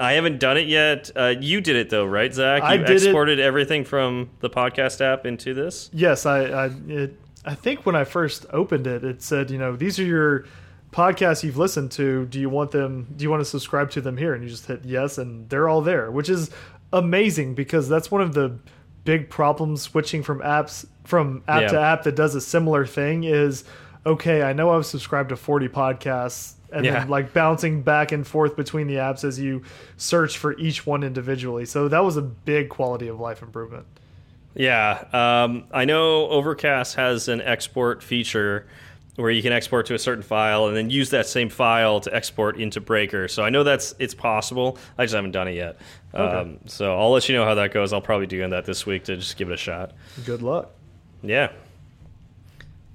I haven't done it yet. Uh, you did it though, right, Zach? You I did exported it. everything from the podcast app into this. Yes, I. I, it, I think when I first opened it, it said, you know, these are your podcasts you've listened to. Do you want them? Do you want to subscribe to them here? And you just hit yes, and they're all there, which is amazing because that's one of the big problem switching from apps from app yeah. to app that does a similar thing is okay, I know I've subscribed to 40 podcasts and yeah. then like bouncing back and forth between the apps as you search for each one individually. So that was a big quality of life improvement. Yeah. Um, I know Overcast has an export feature where you can export to a certain file and then use that same file to export into Breaker. So I know that's it's possible. I just haven't done it yet. Okay. Um, so I'll let you know how that goes. I'll probably do that this week to just give it a shot. Good luck. Yeah.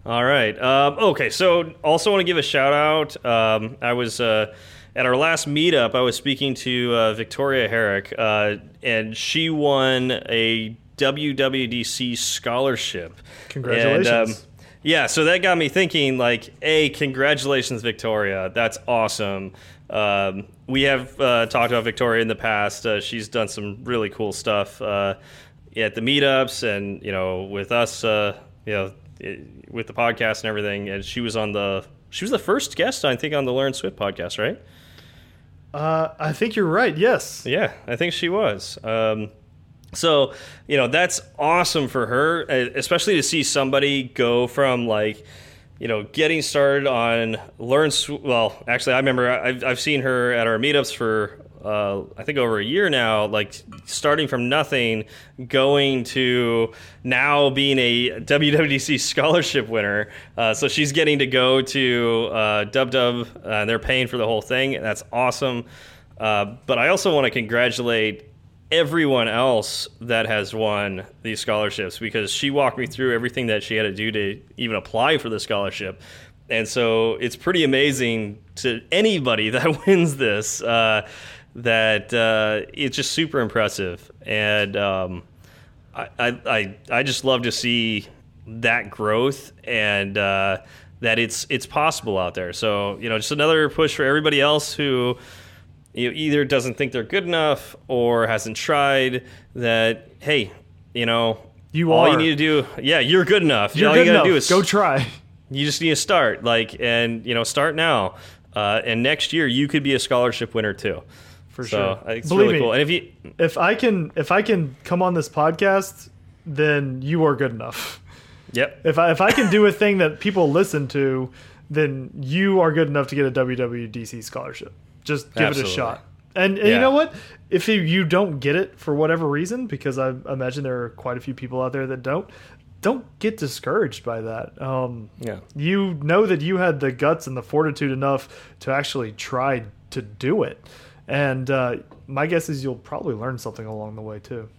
All right. Um, okay. So also want to give a shout out. Um, I was. Uh, at our last meetup, I was speaking to uh, Victoria Herrick, uh, and she won a WWDC scholarship. Congratulations! And, um, yeah, so that got me thinking. Like, a congratulations, Victoria. That's awesome. Um, we have uh, talked about Victoria in the past. Uh, she's done some really cool stuff uh, at the meetups, and you know, with us, uh, you know, with the podcast and everything. And she was on the she was the first guest, I think, on the Learn Swift podcast, right? Uh, I think you're right. Yes. Yeah, I think she was. Um, so, you know, that's awesome for her, especially to see somebody go from like, you know, getting started on learn. Well, actually, I remember I've, I've seen her at our meetups for uh, I think over a year now, like starting from nothing, going to now being a WWDC scholarship winner. Uh, so she's getting to go to uh, Dub Dub, and they're paying for the whole thing. And That's awesome. Uh, but I also want to congratulate everyone else that has won these scholarships because she walked me through everything that she had to do to even apply for the scholarship. And so it's pretty amazing to anybody that wins this uh, that uh, it's just super impressive. And um, I, I, I just love to see that growth and uh, that it's it's possible out there. So you know, just another push for everybody else who you know, either doesn't think they're good enough or hasn't tried that hey you know you all are. you need to do yeah you're good enough. You're all good you gotta do is go try. You just need to start like and you know start now. Uh, and next year you could be a scholarship winner too. For so, sure. It's Believe really me, cool. And if you if i can if i can come on this podcast then you are good enough. Yep. If i if i can do a thing that people listen to then you are good enough to get a wwdc scholarship just give Absolutely. it a shot. And, and yeah. you know what? If you don't get it for whatever reason, because I imagine there are quite a few people out there that don't, don't get discouraged by that. Um, yeah, you know that you had the guts and the fortitude enough to actually try to do it, and uh, my guess is you'll probably learn something along the way too.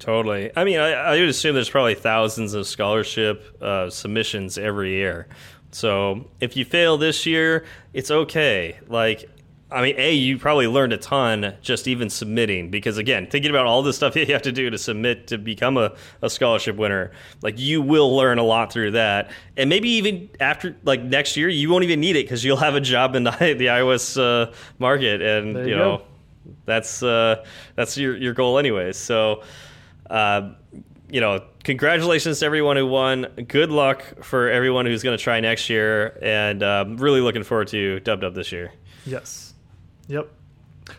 Totally. I mean, I, I would assume there's probably thousands of scholarship uh, submissions every year. So if you fail this year, it's okay. Like I mean, A, you probably learned a ton just even submitting because, again, thinking about all the stuff you have to do to submit to become a, a scholarship winner, like you will learn a lot through that. And maybe even after, like next year, you won't even need it because you'll have a job in the, the iOS uh, market. And, you, you know, that's uh, that's your, your goal, anyway. So, uh, you know, congratulations to everyone who won. Good luck for everyone who's going to try next year. And um, really looking forward to Dub Dub this year. Yes. Yep.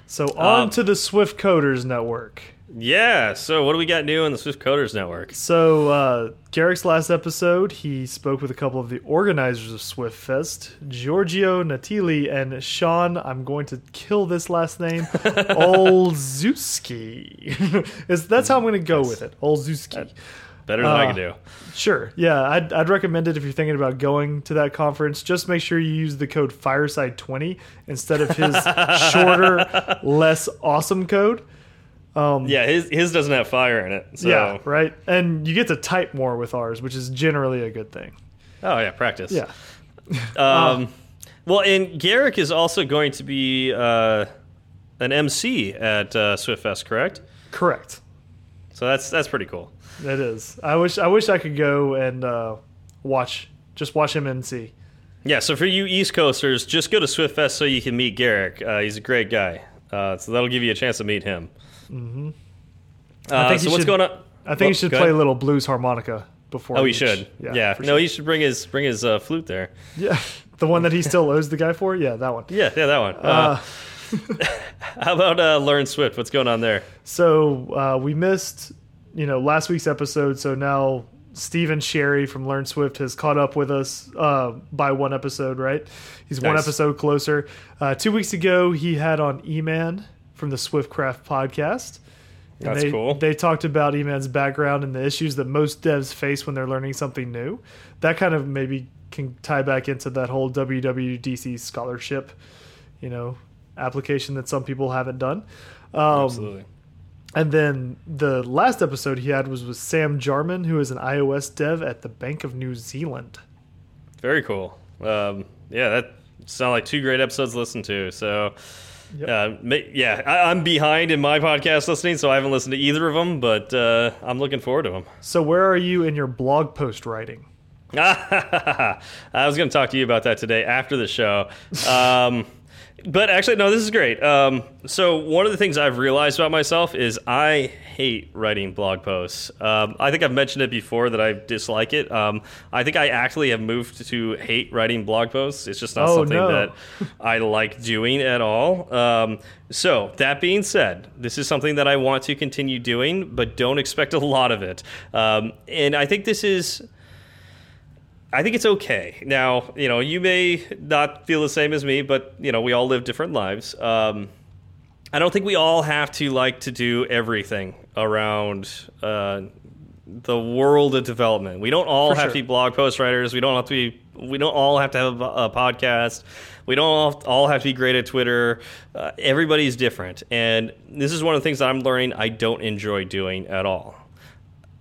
So on um, to the Swift Coders Network. Yeah. So what do we got new in the Swift Coders Network? So uh, Garrick's last episode, he spoke with a couple of the organizers of Swift Fest, Giorgio Natili and Sean. I'm going to kill this last name, Olszewski. that's how I'm going to go with it, Olszewski. Better than uh, I can do. Sure. Yeah, I'd, I'd recommend it if you're thinking about going to that conference. Just make sure you use the code Fireside20 instead of his shorter, less awesome code. Um, yeah, his his doesn't have fire in it. So. Yeah, right. And you get to type more with ours, which is generally a good thing. Oh yeah, practice. Yeah. um, well, and Garrick is also going to be uh, an MC at uh, SwiftFest, correct? Correct. So that's that's pretty cool. It is. I wish I wish I could go and uh, watch just watch him and see. Yeah. So for you East Coasters, just go to SwiftFest so you can meet Garrick. Uh, he's a great guy. Uh, so that'll give you a chance to meet him. Mm -hmm. I think so what's should, going on? I think well, he should play a little blues harmonica before. Oh, he should. Yeah. yeah. No, sure. he should bring his bring his uh, flute there. Yeah, the one that he still owes the guy for. Yeah, that one. Yeah, yeah, that one. How about uh, Learn Swift? What's going on there? So uh, we missed you know last week's episode, so now Stephen Sherry from Learn Swift has caught up with us uh, by one episode. Right, he's nice. one episode closer. Uh, two weeks ago, he had on Eman from the Swiftcraft podcast. And That's they, cool. They talked about Eman's background and the issues that most devs face when they're learning something new. That kind of maybe can tie back into that whole WWDC scholarship, you know, application that some people haven't done. Um, Absolutely. And then the last episode he had was with Sam Jarman, who is an iOS dev at the Bank of New Zealand. Very cool. Um, yeah, that sound like two great episodes to listen to. So, yep. uh, yeah, I, am behind in my podcast listening, so I haven't listened to either of them, but uh, I'm looking forward to them. So, where are you in your blog post writing? I was going to talk to you about that today after the show. Um, but actually, no, this is great. Um, so one of the things I've realized about myself is I hate writing blog posts. Um, I think I've mentioned it before that I dislike it. Um, I think I actually have moved to hate writing blog posts. It's just not oh, something no. that I like doing at all. Um, so that being said, this is something that I want to continue doing, but don't expect a lot of it. Um, and I think this is I think it's okay. Now, you know, you may not feel the same as me, but you know, we all live different lives. Um, I don't think we all have to like to do everything around uh, the world of development. We don't all For have sure. to be blog post writers. We don't have to be. We don't all have to have a, a podcast. We don't all, have to be great at Twitter. Uh, everybody's different, and this is one of the things that I'm learning. I don't enjoy doing at all.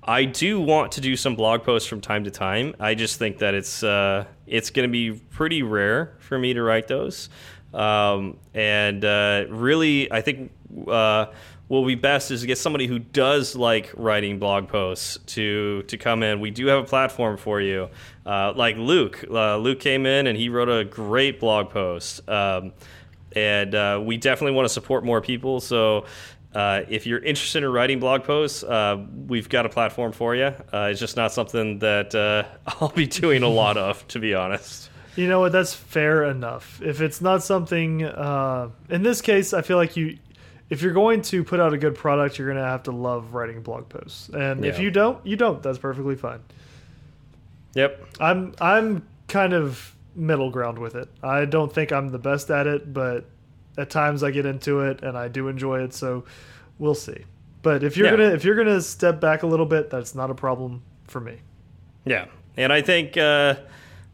I do want to do some blog posts from time to time. I just think that it's uh, it's going to be pretty rare for me to write those, um, and uh, really, I think uh, will be best is to get somebody who does like writing blog posts to to come in. We do have a platform for you, uh, like Luke. Uh, Luke came in and he wrote a great blog post. Um, and uh, we definitely want to support more people. So uh, if you're interested in writing blog posts, uh, we've got a platform for you. Uh, it's just not something that uh, I'll be doing a lot of, to be honest. You know what? That's fair enough. If it's not something, uh, in this case, I feel like you, if you're going to put out a good product, you're going to have to love writing blog posts. And yeah. if you don't, you don't. That's perfectly fine. Yep. I'm I'm kind of middle ground with it. I don't think I'm the best at it, but at times I get into it and I do enjoy it. So we'll see. But if you're yeah. gonna if you're gonna step back a little bit, that's not a problem for me. Yeah, and I think uh,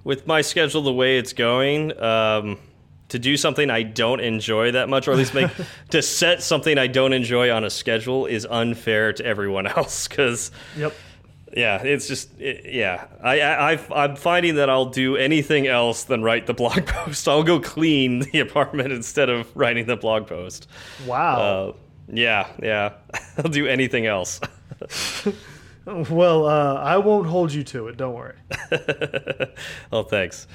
with my schedule the way it's going, um, to do something I don't enjoy that much, or at least make to set something I don't enjoy on a schedule is unfair to everyone else. Because yep. Yeah, it's just it, yeah. I, I I'm finding that I'll do anything else than write the blog post. I'll go clean the apartment instead of writing the blog post. Wow. Uh, yeah, yeah. I'll do anything else. well, uh, I won't hold you to it. Don't worry. oh, thanks.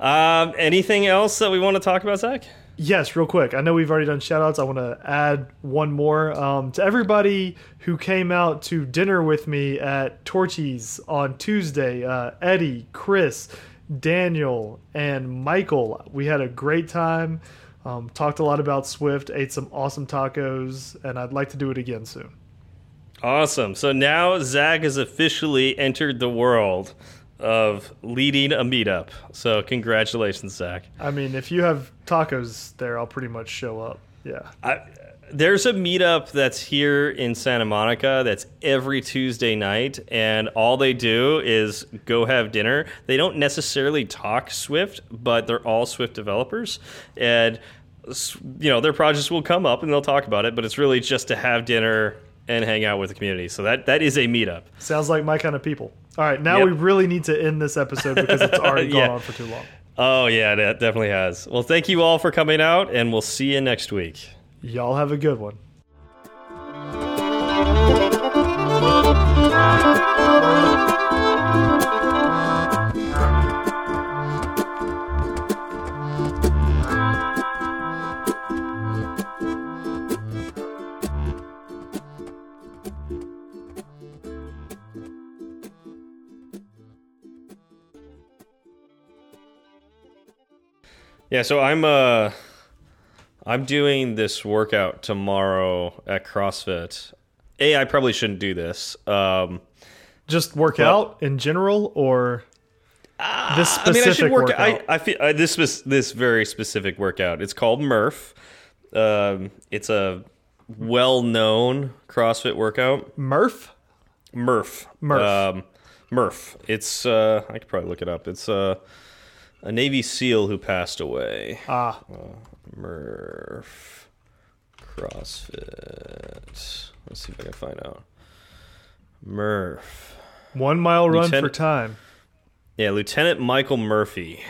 Um, anything else that we want to talk about, Zach? Yes, real quick. I know we've already done shout outs. I want to add one more. Um, to everybody who came out to dinner with me at Torchy's on Tuesday uh, Eddie, Chris, Daniel, and Michael. We had a great time. Um, talked a lot about Swift, ate some awesome tacos, and I'd like to do it again soon. Awesome. So now Zach has officially entered the world of leading a meetup. So congratulations, Zach. I mean, if you have tacos there, I'll pretty much show up. Yeah. I, there's a meetup that's here in Santa Monica that's every Tuesday night, and all they do is go have dinner. They don't necessarily talk Swift, but they're all Swift developers. And, you know, their projects will come up and they'll talk about it, but it's really just to have dinner and hang out with the community. So that, that is a meetup. Sounds like my kind of people. All right, now yep. we really need to end this episode because it's already yeah. gone on for too long. Oh, yeah, that definitely has. Well, thank you all for coming out, and we'll see you next week. Y'all have a good one. Yeah, so I'm uh I'm doing this workout tomorrow at CrossFit. A, I probably shouldn't do this. Um just work but, out in general or uh, this specific I mean, I should work workout? I, I feel uh, this this very specific workout. It's called Murph. Um it's a well-known CrossFit workout. Murph? Murph. Murph. Um, Murph. It's uh I could probably look it up. It's uh a Navy SEAL who passed away. Ah. Uh, Murph. CrossFit. Let's see if I can find out. Murph. One mile run Lieutenant, for time. Yeah, Lieutenant Michael Murphy.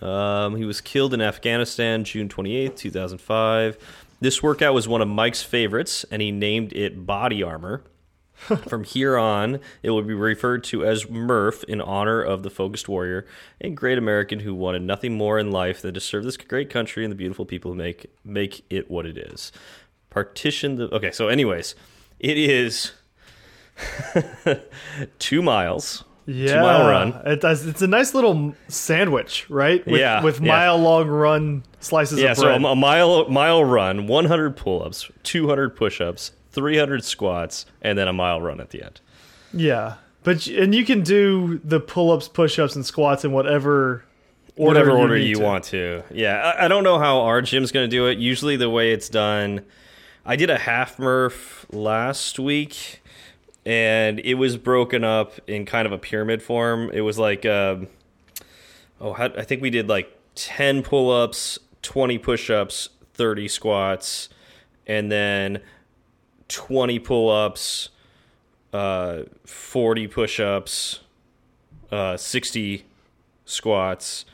Um, he was killed in Afghanistan June 28th, 2005. This workout was one of Mike's favorites, and he named it Body Armor. From here on, it will be referred to as Murph in honor of the focused warrior, a great American who wanted nothing more in life than to serve this great country and the beautiful people who make make it what it is. Partition the okay. So, anyways, it is two miles. Yeah, two mile run. It does, it's a nice little sandwich, right? With, yeah, with mile yeah. long run slices yeah, of bread. so a mile mile run, 100 pull ups, 200 push ups, 300 squats, and then a mile run at the end. Yeah. But and you can do the pull-ups, push-ups and squats in whatever order whatever order you, you want to. Yeah, I, I, don't know how our gym's going to do it. Usually the way it's done, I did a half Murph last week and it was broken up in kind of a pyramid form. It was like um, oh, how, I think we did like 10 pull-ups, 20 push-ups, 30 squats, and then 20 pull ups, uh, 40 push ups, uh, 60 squats.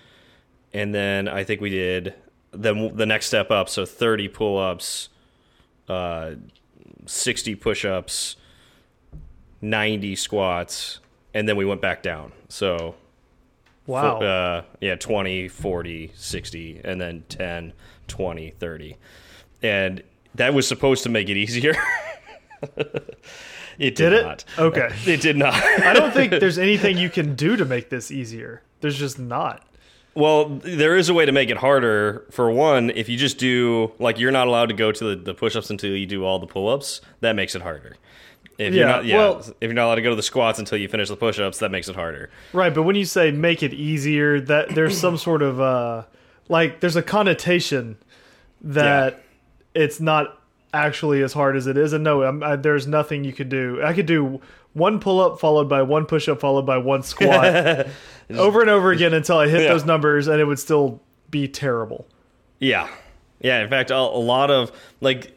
And then I think we did then the next step up. So 30 pull ups, uh, 60 push ups, 90 squats. And then we went back down. So, wow. uh, yeah, 20, 40, 60, and then 10, 20, 30. And that was supposed to make it easier. it did, did it? not. Okay. It did not. I don't think there's anything you can do to make this easier. There's just not. Well, there is a way to make it harder. For one, if you just do like you're not allowed to go to the, the push-ups until you do all the pull-ups, that makes it harder. If yeah, you're not, yeah, well, if you're not allowed to go to the squats until you finish the push-ups, that makes it harder. Right, but when you say make it easier, that there's some sort of uh, like there's a connotation that. It's not actually as hard as it is. And no, I, there's nothing you could do. I could do one pull up followed by one push up followed by one squat over and over again until I hit yeah. those numbers, and it would still be terrible. Yeah, yeah. In fact, a, a lot of like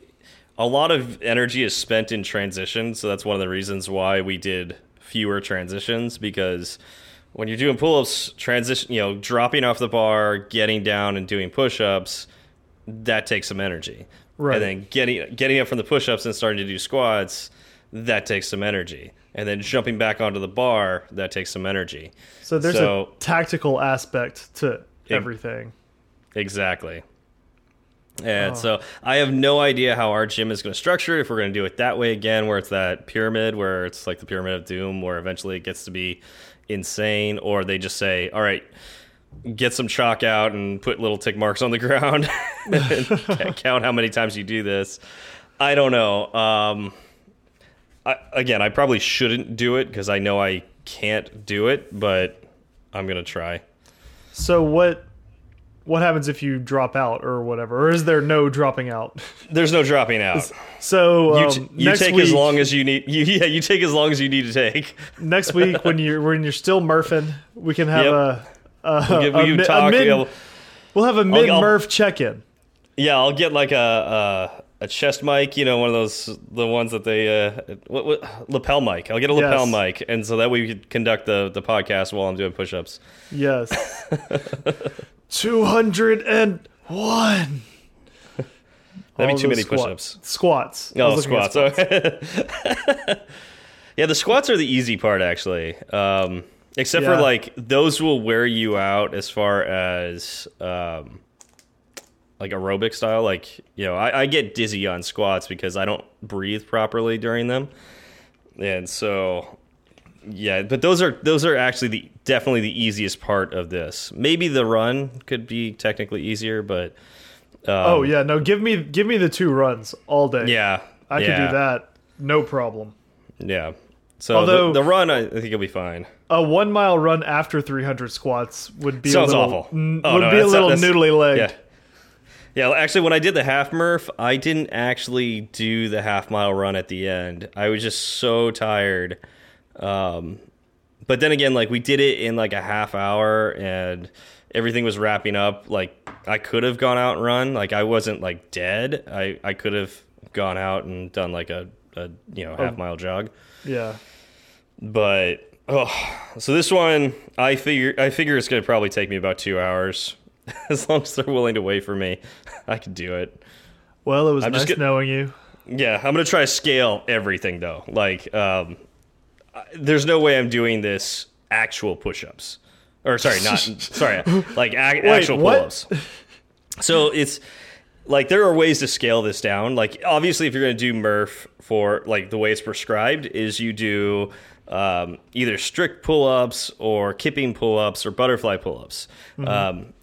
a lot of energy is spent in transition, so that's one of the reasons why we did fewer transitions because when you're doing pull-ups, transition, you know, dropping off the bar, getting down and doing push-ups, that takes some energy. Right. And then getting getting up from the push-ups and starting to do squats, that takes some energy. And then jumping back onto the bar, that takes some energy. So there's so, a tactical aspect to everything. Exactly. And oh. so I have no idea how our gym is going to structure. If we're going to do it that way again, where it's that pyramid, where it's like the pyramid of doom, where eventually it gets to be insane, or they just say, "All right, get some chalk out and put little tick marks on the ground and count how many times you do this." I don't know. Um, I, again, I probably shouldn't do it because I know I can't do it, but I'm going to try. So what what happens if you drop out or whatever? Or is there no dropping out? There's no dropping out. So um, you, you take week, as long as you need. You, yeah, you take as long as you need to take. next week, when you're when you're still murphing, we can have yep. a, a, we'll, we a, talk, a mid, we'll have a mid murph check in. Yeah, I'll get like a, a, a chest mic. You know, one of those the ones that they uh, what, what lapel mic. I'll get a lapel yes. mic, and so that way we could conduct the the podcast while I'm doing push ups. Yes. 201. That'd be too many push ups. Squats. Oh, squats. squats. yeah, the squats are the easy part, actually. Um, except yeah. for like those will wear you out as far as um, like aerobic style. Like, you know, I, I get dizzy on squats because I don't breathe properly during them. And so yeah, but those are those are actually the definitely the easiest part of this. Maybe the run could be technically easier, but um, oh yeah, no, give me give me the two runs all day. Yeah, I yeah. could do that, no problem. Yeah. So Although, the, the run, I think it'll be fine. A one mile run after 300 squats would be sounds a little, awful. Oh, would no, be a little noodly legged. Yeah. Yeah, actually, when I did the half Murph, I didn't actually do the half mile run at the end. I was just so tired um, but then again, like we did it in like a half hour and everything was wrapping up. Like I could have gone out and run. Like I wasn't like dead. I, I could have gone out and done like a, a you know, half mile jog. Yeah. But oh, so this one I figure I figure it's gonna probably take me about two hours. as long as they're willing to wait for me, I could do it. Well, it was I'm nice just knowing you. Yeah, I'm gonna try to scale everything though. Like, um, there's no way I'm doing this actual push-ups. Or sorry, not sorry, like Wait, actual pull-ups. So it's like there are ways to scale this down. Like obviously, if you're going to do Murph for like the way it's prescribed, is you do um, either strict pull-ups or kipping pull-ups or butterfly pull-ups. Mm -hmm. um,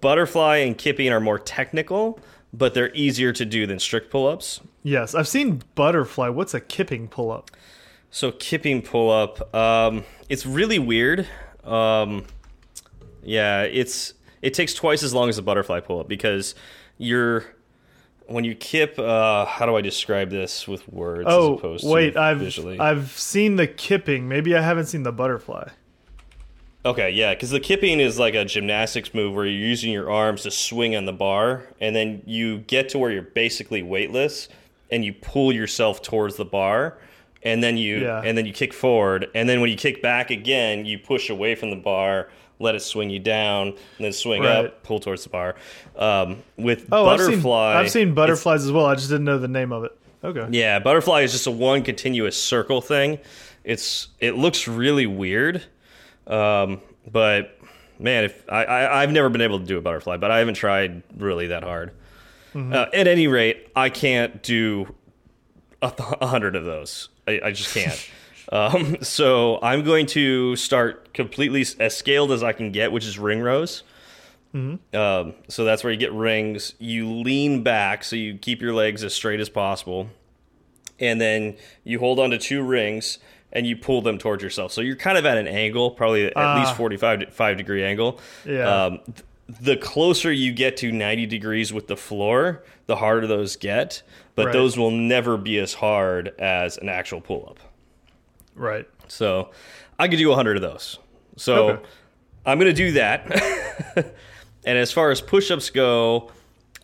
butterfly and kipping are more technical, but they're easier to do than strict pull-ups. Yes, I've seen butterfly. What's a kipping pull-up? So kipping pull up, um, it's really weird. Um, yeah, it's it takes twice as long as a butterfly pull up because you're when you kip. Uh, how do I describe this with words? Oh, as opposed wait, to I've visually? I've seen the kipping. Maybe I haven't seen the butterfly. Okay, yeah, because the kipping is like a gymnastics move where you're using your arms to swing on the bar, and then you get to where you're basically weightless, and you pull yourself towards the bar and then you yeah. and then you kick forward, and then when you kick back again, you push away from the bar, let it swing you down, and then swing right. up, pull towards the bar. Um, with oh, butterfly, I've seen, I've seen butterflies as well. I just didn't know the name of it. Okay. Yeah, butterfly is just a one continuous circle thing. It's it looks really weird, um, but man, if I, I have never been able to do a butterfly, but I haven't tried really that hard. Mm -hmm. uh, at any rate, I can't do a, a hundred of those. I, I just can't. um, so I'm going to start completely as scaled as I can get, which is ring rows. Mm -hmm. um, so that's where you get rings. You lean back, so you keep your legs as straight as possible, and then you hold on to two rings and you pull them towards yourself. So you're kind of at an angle, probably at uh, least 45 five degree angle. Yeah. Um, the closer you get to 90 degrees with the floor, the harder those get, but right. those will never be as hard as an actual pull up. Right. So I could do 100 of those. So okay. I'm going to do that. and as far as push ups go,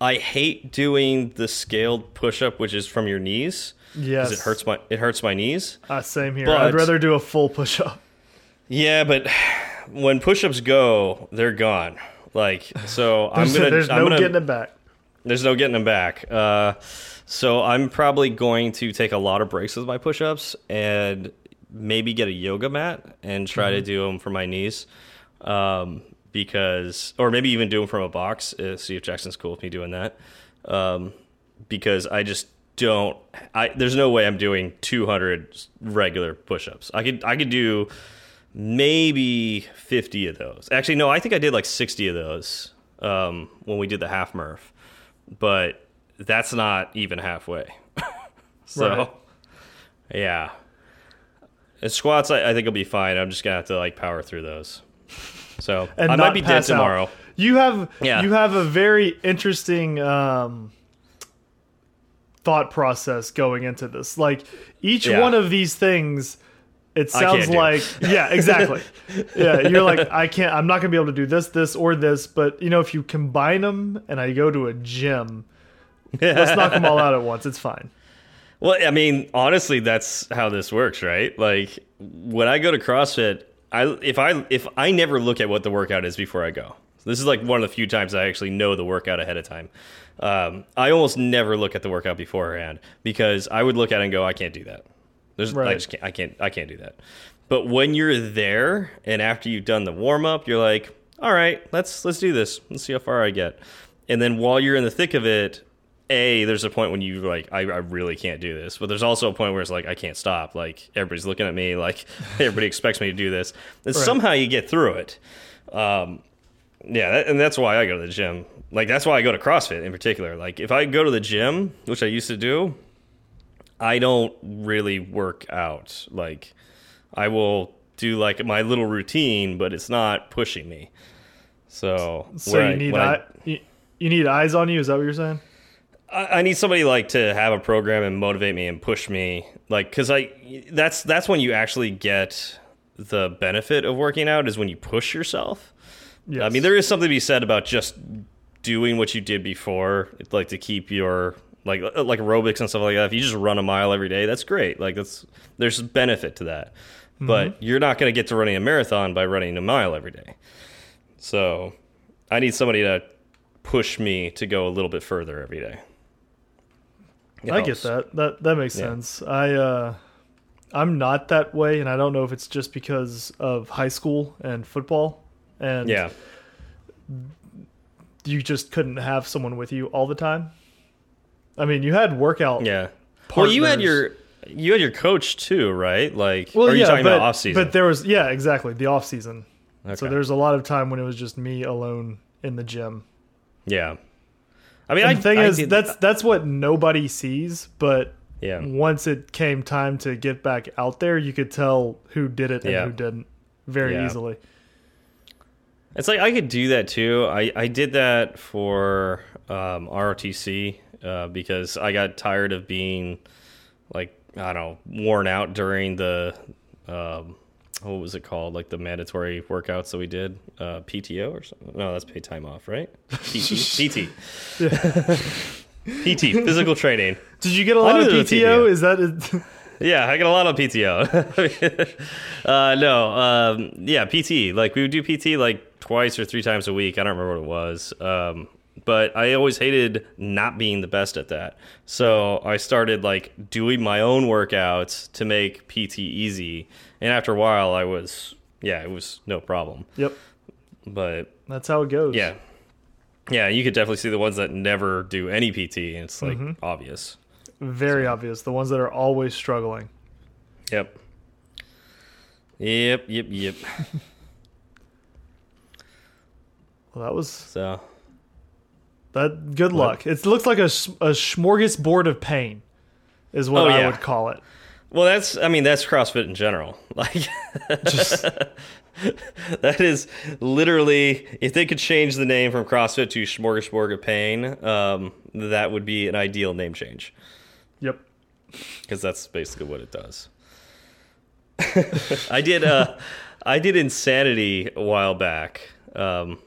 I hate doing the scaled push up, which is from your knees. Yes, it hurts my it hurts my knees. Uh, same here. But, I'd rather do a full push up. Yeah, but when push ups go, they're gone. Like so, I'm gonna. There's I'm no gonna, getting them back. There's no getting them back. Uh, so I'm probably going to take a lot of breaks with my push ups and maybe get a yoga mat and try mm -hmm. to mm-hmm. do them for my knees. Um, because, or maybe even do them from a box. Uh, see if Jackson's cool with me doing that. Um, because I just don't. I there's no way I'm doing 200 regular push-ups. I could I could do maybe 50 of those. Actually, no, I think I did like 60 of those um, when we did the half Murph, but that's not even halfway. so, right. yeah. And squats, I, I think will be fine. I'm just gonna have to like power through those. So and I might be dead tomorrow. Out. You have yeah. you have a very interesting um, thought process going into this. Like each yeah. one of these things, it sounds like yeah, exactly. yeah, you're like I can't. I'm not gonna be able to do this, this, or this. But you know, if you combine them, and I go to a gym, let's knock them all out at once. It's fine. Well, I mean, honestly, that's how this works, right? Like when I go to CrossFit, I if I if I never look at what the workout is before I go. this is like one of the few times I actually know the workout ahead of time. Um, I almost never look at the workout beforehand because I would look at it and go, I can't do that. There's, right. I just can't, I can't, I can't do that. But when you're there and after you've done the warm up, you're like, all right, let's let's do this. Let's see how far I get. And then while you're in the thick of it, a there's a point when you like I, I really can't do this but there's also a point where it's like i can't stop. Like everybody's looking at me like everybody expects me to do this. And right. somehow you get through it. Um, yeah that, and that's why i go to the gym. Like that's why i go to crossfit in particular. Like if i go to the gym which i used to do i don't really work out. Like i will do like my little routine but it's not pushing me. So so you I, need I, you need eyes on you? Is that what you're saying I, need somebody like to have a program and motivate me and push me, like because I that's that's when you actually get the benefit of working out is when you push yourself. Yes. I mean, there is something to be said about just doing what you did before, like to keep your like uh, like aerobics and stuff like that. If you just run a mile every day, that's great. Like that's there's benefit to that, mm -hmm. but you're not going to get to running a marathon by running a mile every day. So I need somebody to push me to go a little bit further every day. I get that. That that makes yeah. sense. I uh, I'm not that way, and I don't know if it's just because of high school and football, and yeah, you just couldn't have someone with you all the time. I mean, you had workout. Yeah. Partners. Well, you had your you had your coach too, right? Like, well, are you yeah, talking but, about off season? But there was yeah, exactly the off season. Okay. So there's a lot of time when it was just me alone in the gym. Yeah. I mean, and the thing I is, that's that's what nobody sees. But yeah, once it came time to get back out there, you could tell who did it and yeah. who didn't very yeah. easily. It's like I could do that too. I I did that for um, ROTC uh, because I got tired of being like I don't know worn out during the um, what was it called? Like the mandatory workouts that we did, uh, PTO or something. No, that's paid time off, right? PT, PT, PT, physical training. Did you get a lot of PTO? PTO? Is that? A yeah, I get a lot of PTO. uh, no, um, yeah, PT. Like we would do PT like twice or three times a week. I don't remember what it was. Um, but I always hated not being the best at that. So I started like doing my own workouts to make PT easy and after a while, I was yeah, it was no problem. Yep. But that's how it goes. Yeah. Yeah, you could definitely see the ones that never do any PT, and it's like mm -hmm. obvious. Very so. obvious. The ones that are always struggling. Yep. Yep. Yep. Yep. well, that was so. That good luck. What? It looks like a, a smorgasbord of pain, is what oh, I yeah. would call it. Well, that's I mean that's CrossFit in general. Like just that is literally if they could change the name from CrossFit to Smorgasbord of Pain, um, that would be an ideal name change. Yep. Because that's basically what it does. I did. Uh, I did Insanity a while back. Um,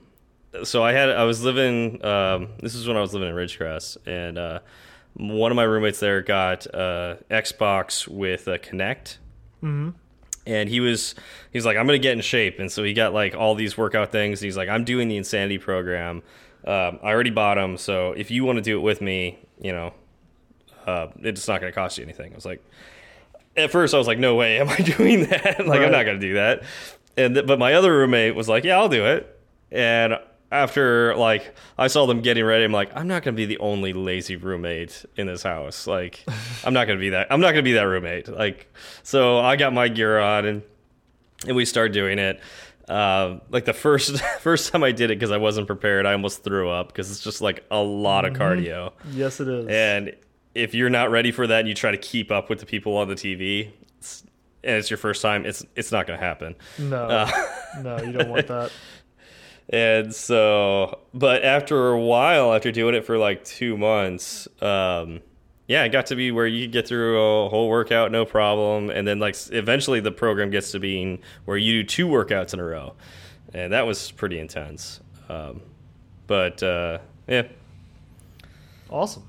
so I had I was living. Um, this is when I was living in Ridgecrest, and uh, one of my roommates there got uh, Xbox with a Kinect. Mm -hmm. And he was he's like I'm gonna get in shape, and so he got like all these workout things. he's like I'm doing the Insanity program. Um, I already bought them, so if you want to do it with me, you know, uh, it's not going to cost you anything. I was like, at first I was like, no way, am I doing that? like, right. I'm not going to do that. And th but my other roommate was like, yeah, I'll do it. And after like I saw them getting ready, I'm like, I'm not going to be the only lazy roommate in this house. Like, I'm not going to be that. I'm not going to be that roommate. Like, so I got my gear on and and we start doing it. Uh, like the first first time I did it because I wasn't prepared, I almost threw up because it's just like a lot of mm-hmm. cardio. Yes, it is. And if you're not ready for that and you try to keep up with the people on the TV, it's, and it's your first time, it's it's not going to happen. No, uh, no, you don't want that. And so, but after a while, after doing it for like two months, um, yeah, it got to be where you get through a whole workout no problem, and then like eventually the program gets to being where you do two workouts in a row, and that was pretty intense. Um, but uh, yeah, awesome.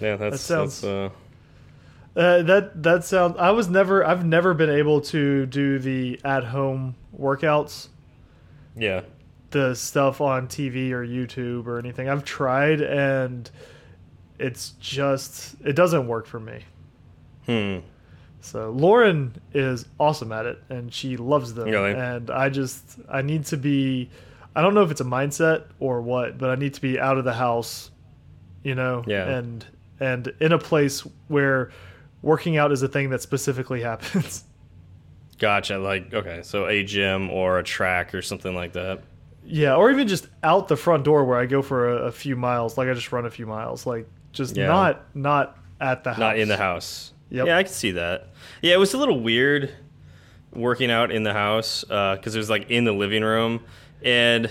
Yeah, that's, that sounds. That's, uh, uh, that that sounds. I was never. I've never been able to do the at home workouts. Yeah. The stuff on TV or YouTube or anything. I've tried and it's just it doesn't work for me. Hmm. So Lauren is awesome at it and she loves them. Really? And I just I need to be I don't know if it's a mindset or what, but I need to be out of the house, you know, yeah. and and in a place where working out is a thing that specifically happens. Gotcha. Like, okay, so a gym or a track or something like that. Yeah, or even just out the front door where I go for a, a few miles. Like I just run a few miles. Like just yeah. not not at the house. Not in the house. Yep. Yeah, I can see that. Yeah, it was a little weird working out in the house because uh, it was like in the living room and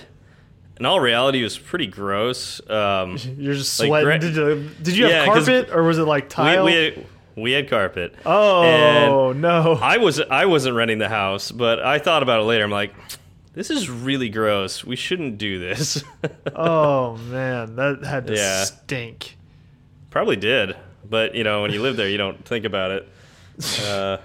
in all reality, it was pretty gross. Um, You're just sweating. Like, did you, did you have carpet or was it like tile? We, we, had, we had carpet. Oh no! I was I wasn't renting the house, but I thought about it later. I'm like, this is really gross. We shouldn't do this. oh man, that had to yeah. stink. Probably did, but you know when you live there, you don't think about it. Uh,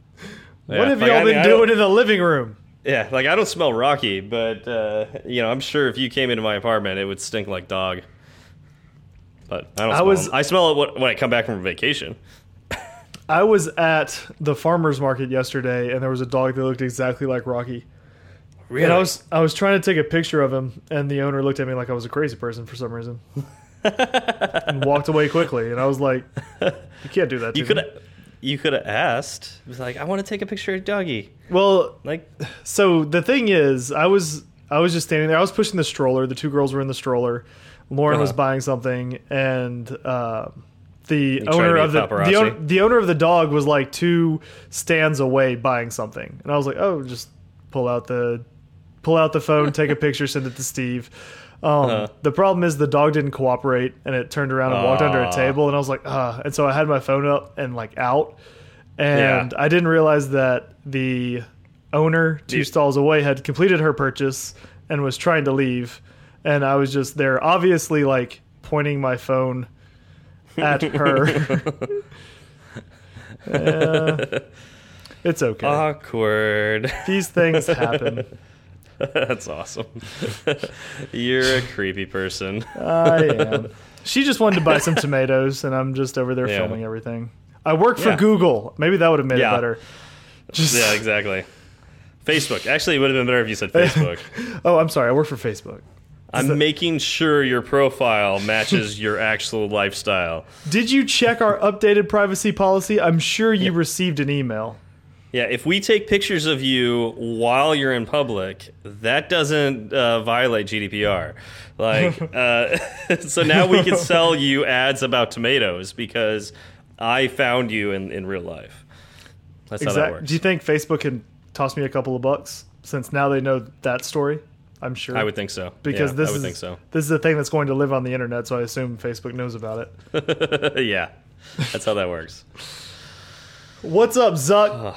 what yeah. have y'all been I mean, doing in the living room? Yeah, like I don't smell rocky, but uh, you know, I'm sure if you came into my apartment, it would stink like dog. But I don't. I was. Them. I smell it when I come back from vacation. I was at the farmers market yesterday, and there was a dog that looked exactly like Rocky. Really? And I was I was trying to take a picture of him, and the owner looked at me like I was a crazy person for some reason, and walked away quickly. And I was like, "You can't do that." you could you could have asked. It was like, I want to take a picture of doggy. Well, like, so the thing is, I was I was just standing there. I was pushing the stroller. The two girls were in the stroller. Lauren uh -huh. was uh-huh. buying something, and uh, the owner of the the, the, owner of the dog was like two stands away buying something, and I was like, oh, just pull out the pull out the phone, take a picture, send it to Steve. Um, uh. The problem is the dog didn't cooperate, and it turned around and walked under a table, and I was like, ah. And so I had my phone up and like out, and yeah. I didn't realize that the owner two stalls away had completed her purchase and was trying to leave, and I was just there, obviously like pointing my phone at her. uh, it's okay. Awkward. These things happen. That's awesome. You're a creepy person. I am. She just wanted to buy some tomatoes, and I'm just over there yeah. filming everything. I work for yeah. Google. Maybe that would have made yeah. it better. Just yeah, exactly. Facebook. Actually, it would have been better if you said Facebook. oh, I'm sorry. I work for Facebook. I'm that... making sure your profile matches your actual lifestyle. Did you check our updated privacy policy? I'm sure you received an email. Yeah, if we take pictures of you while you're in public, that doesn't uh, violate GDPR. Like, uh, so now we can sell you ads about tomatoes because I found you in, in real life. That's exactly. how that works. Do you think Facebook can toss me a couple of bucks since now they know that story? I'm sure. I would think so. Because yeah, this I would is think so. this is a thing that's going to live on the internet, so I assume Facebook knows about it. yeah, that's how that works. What's up, Zuck?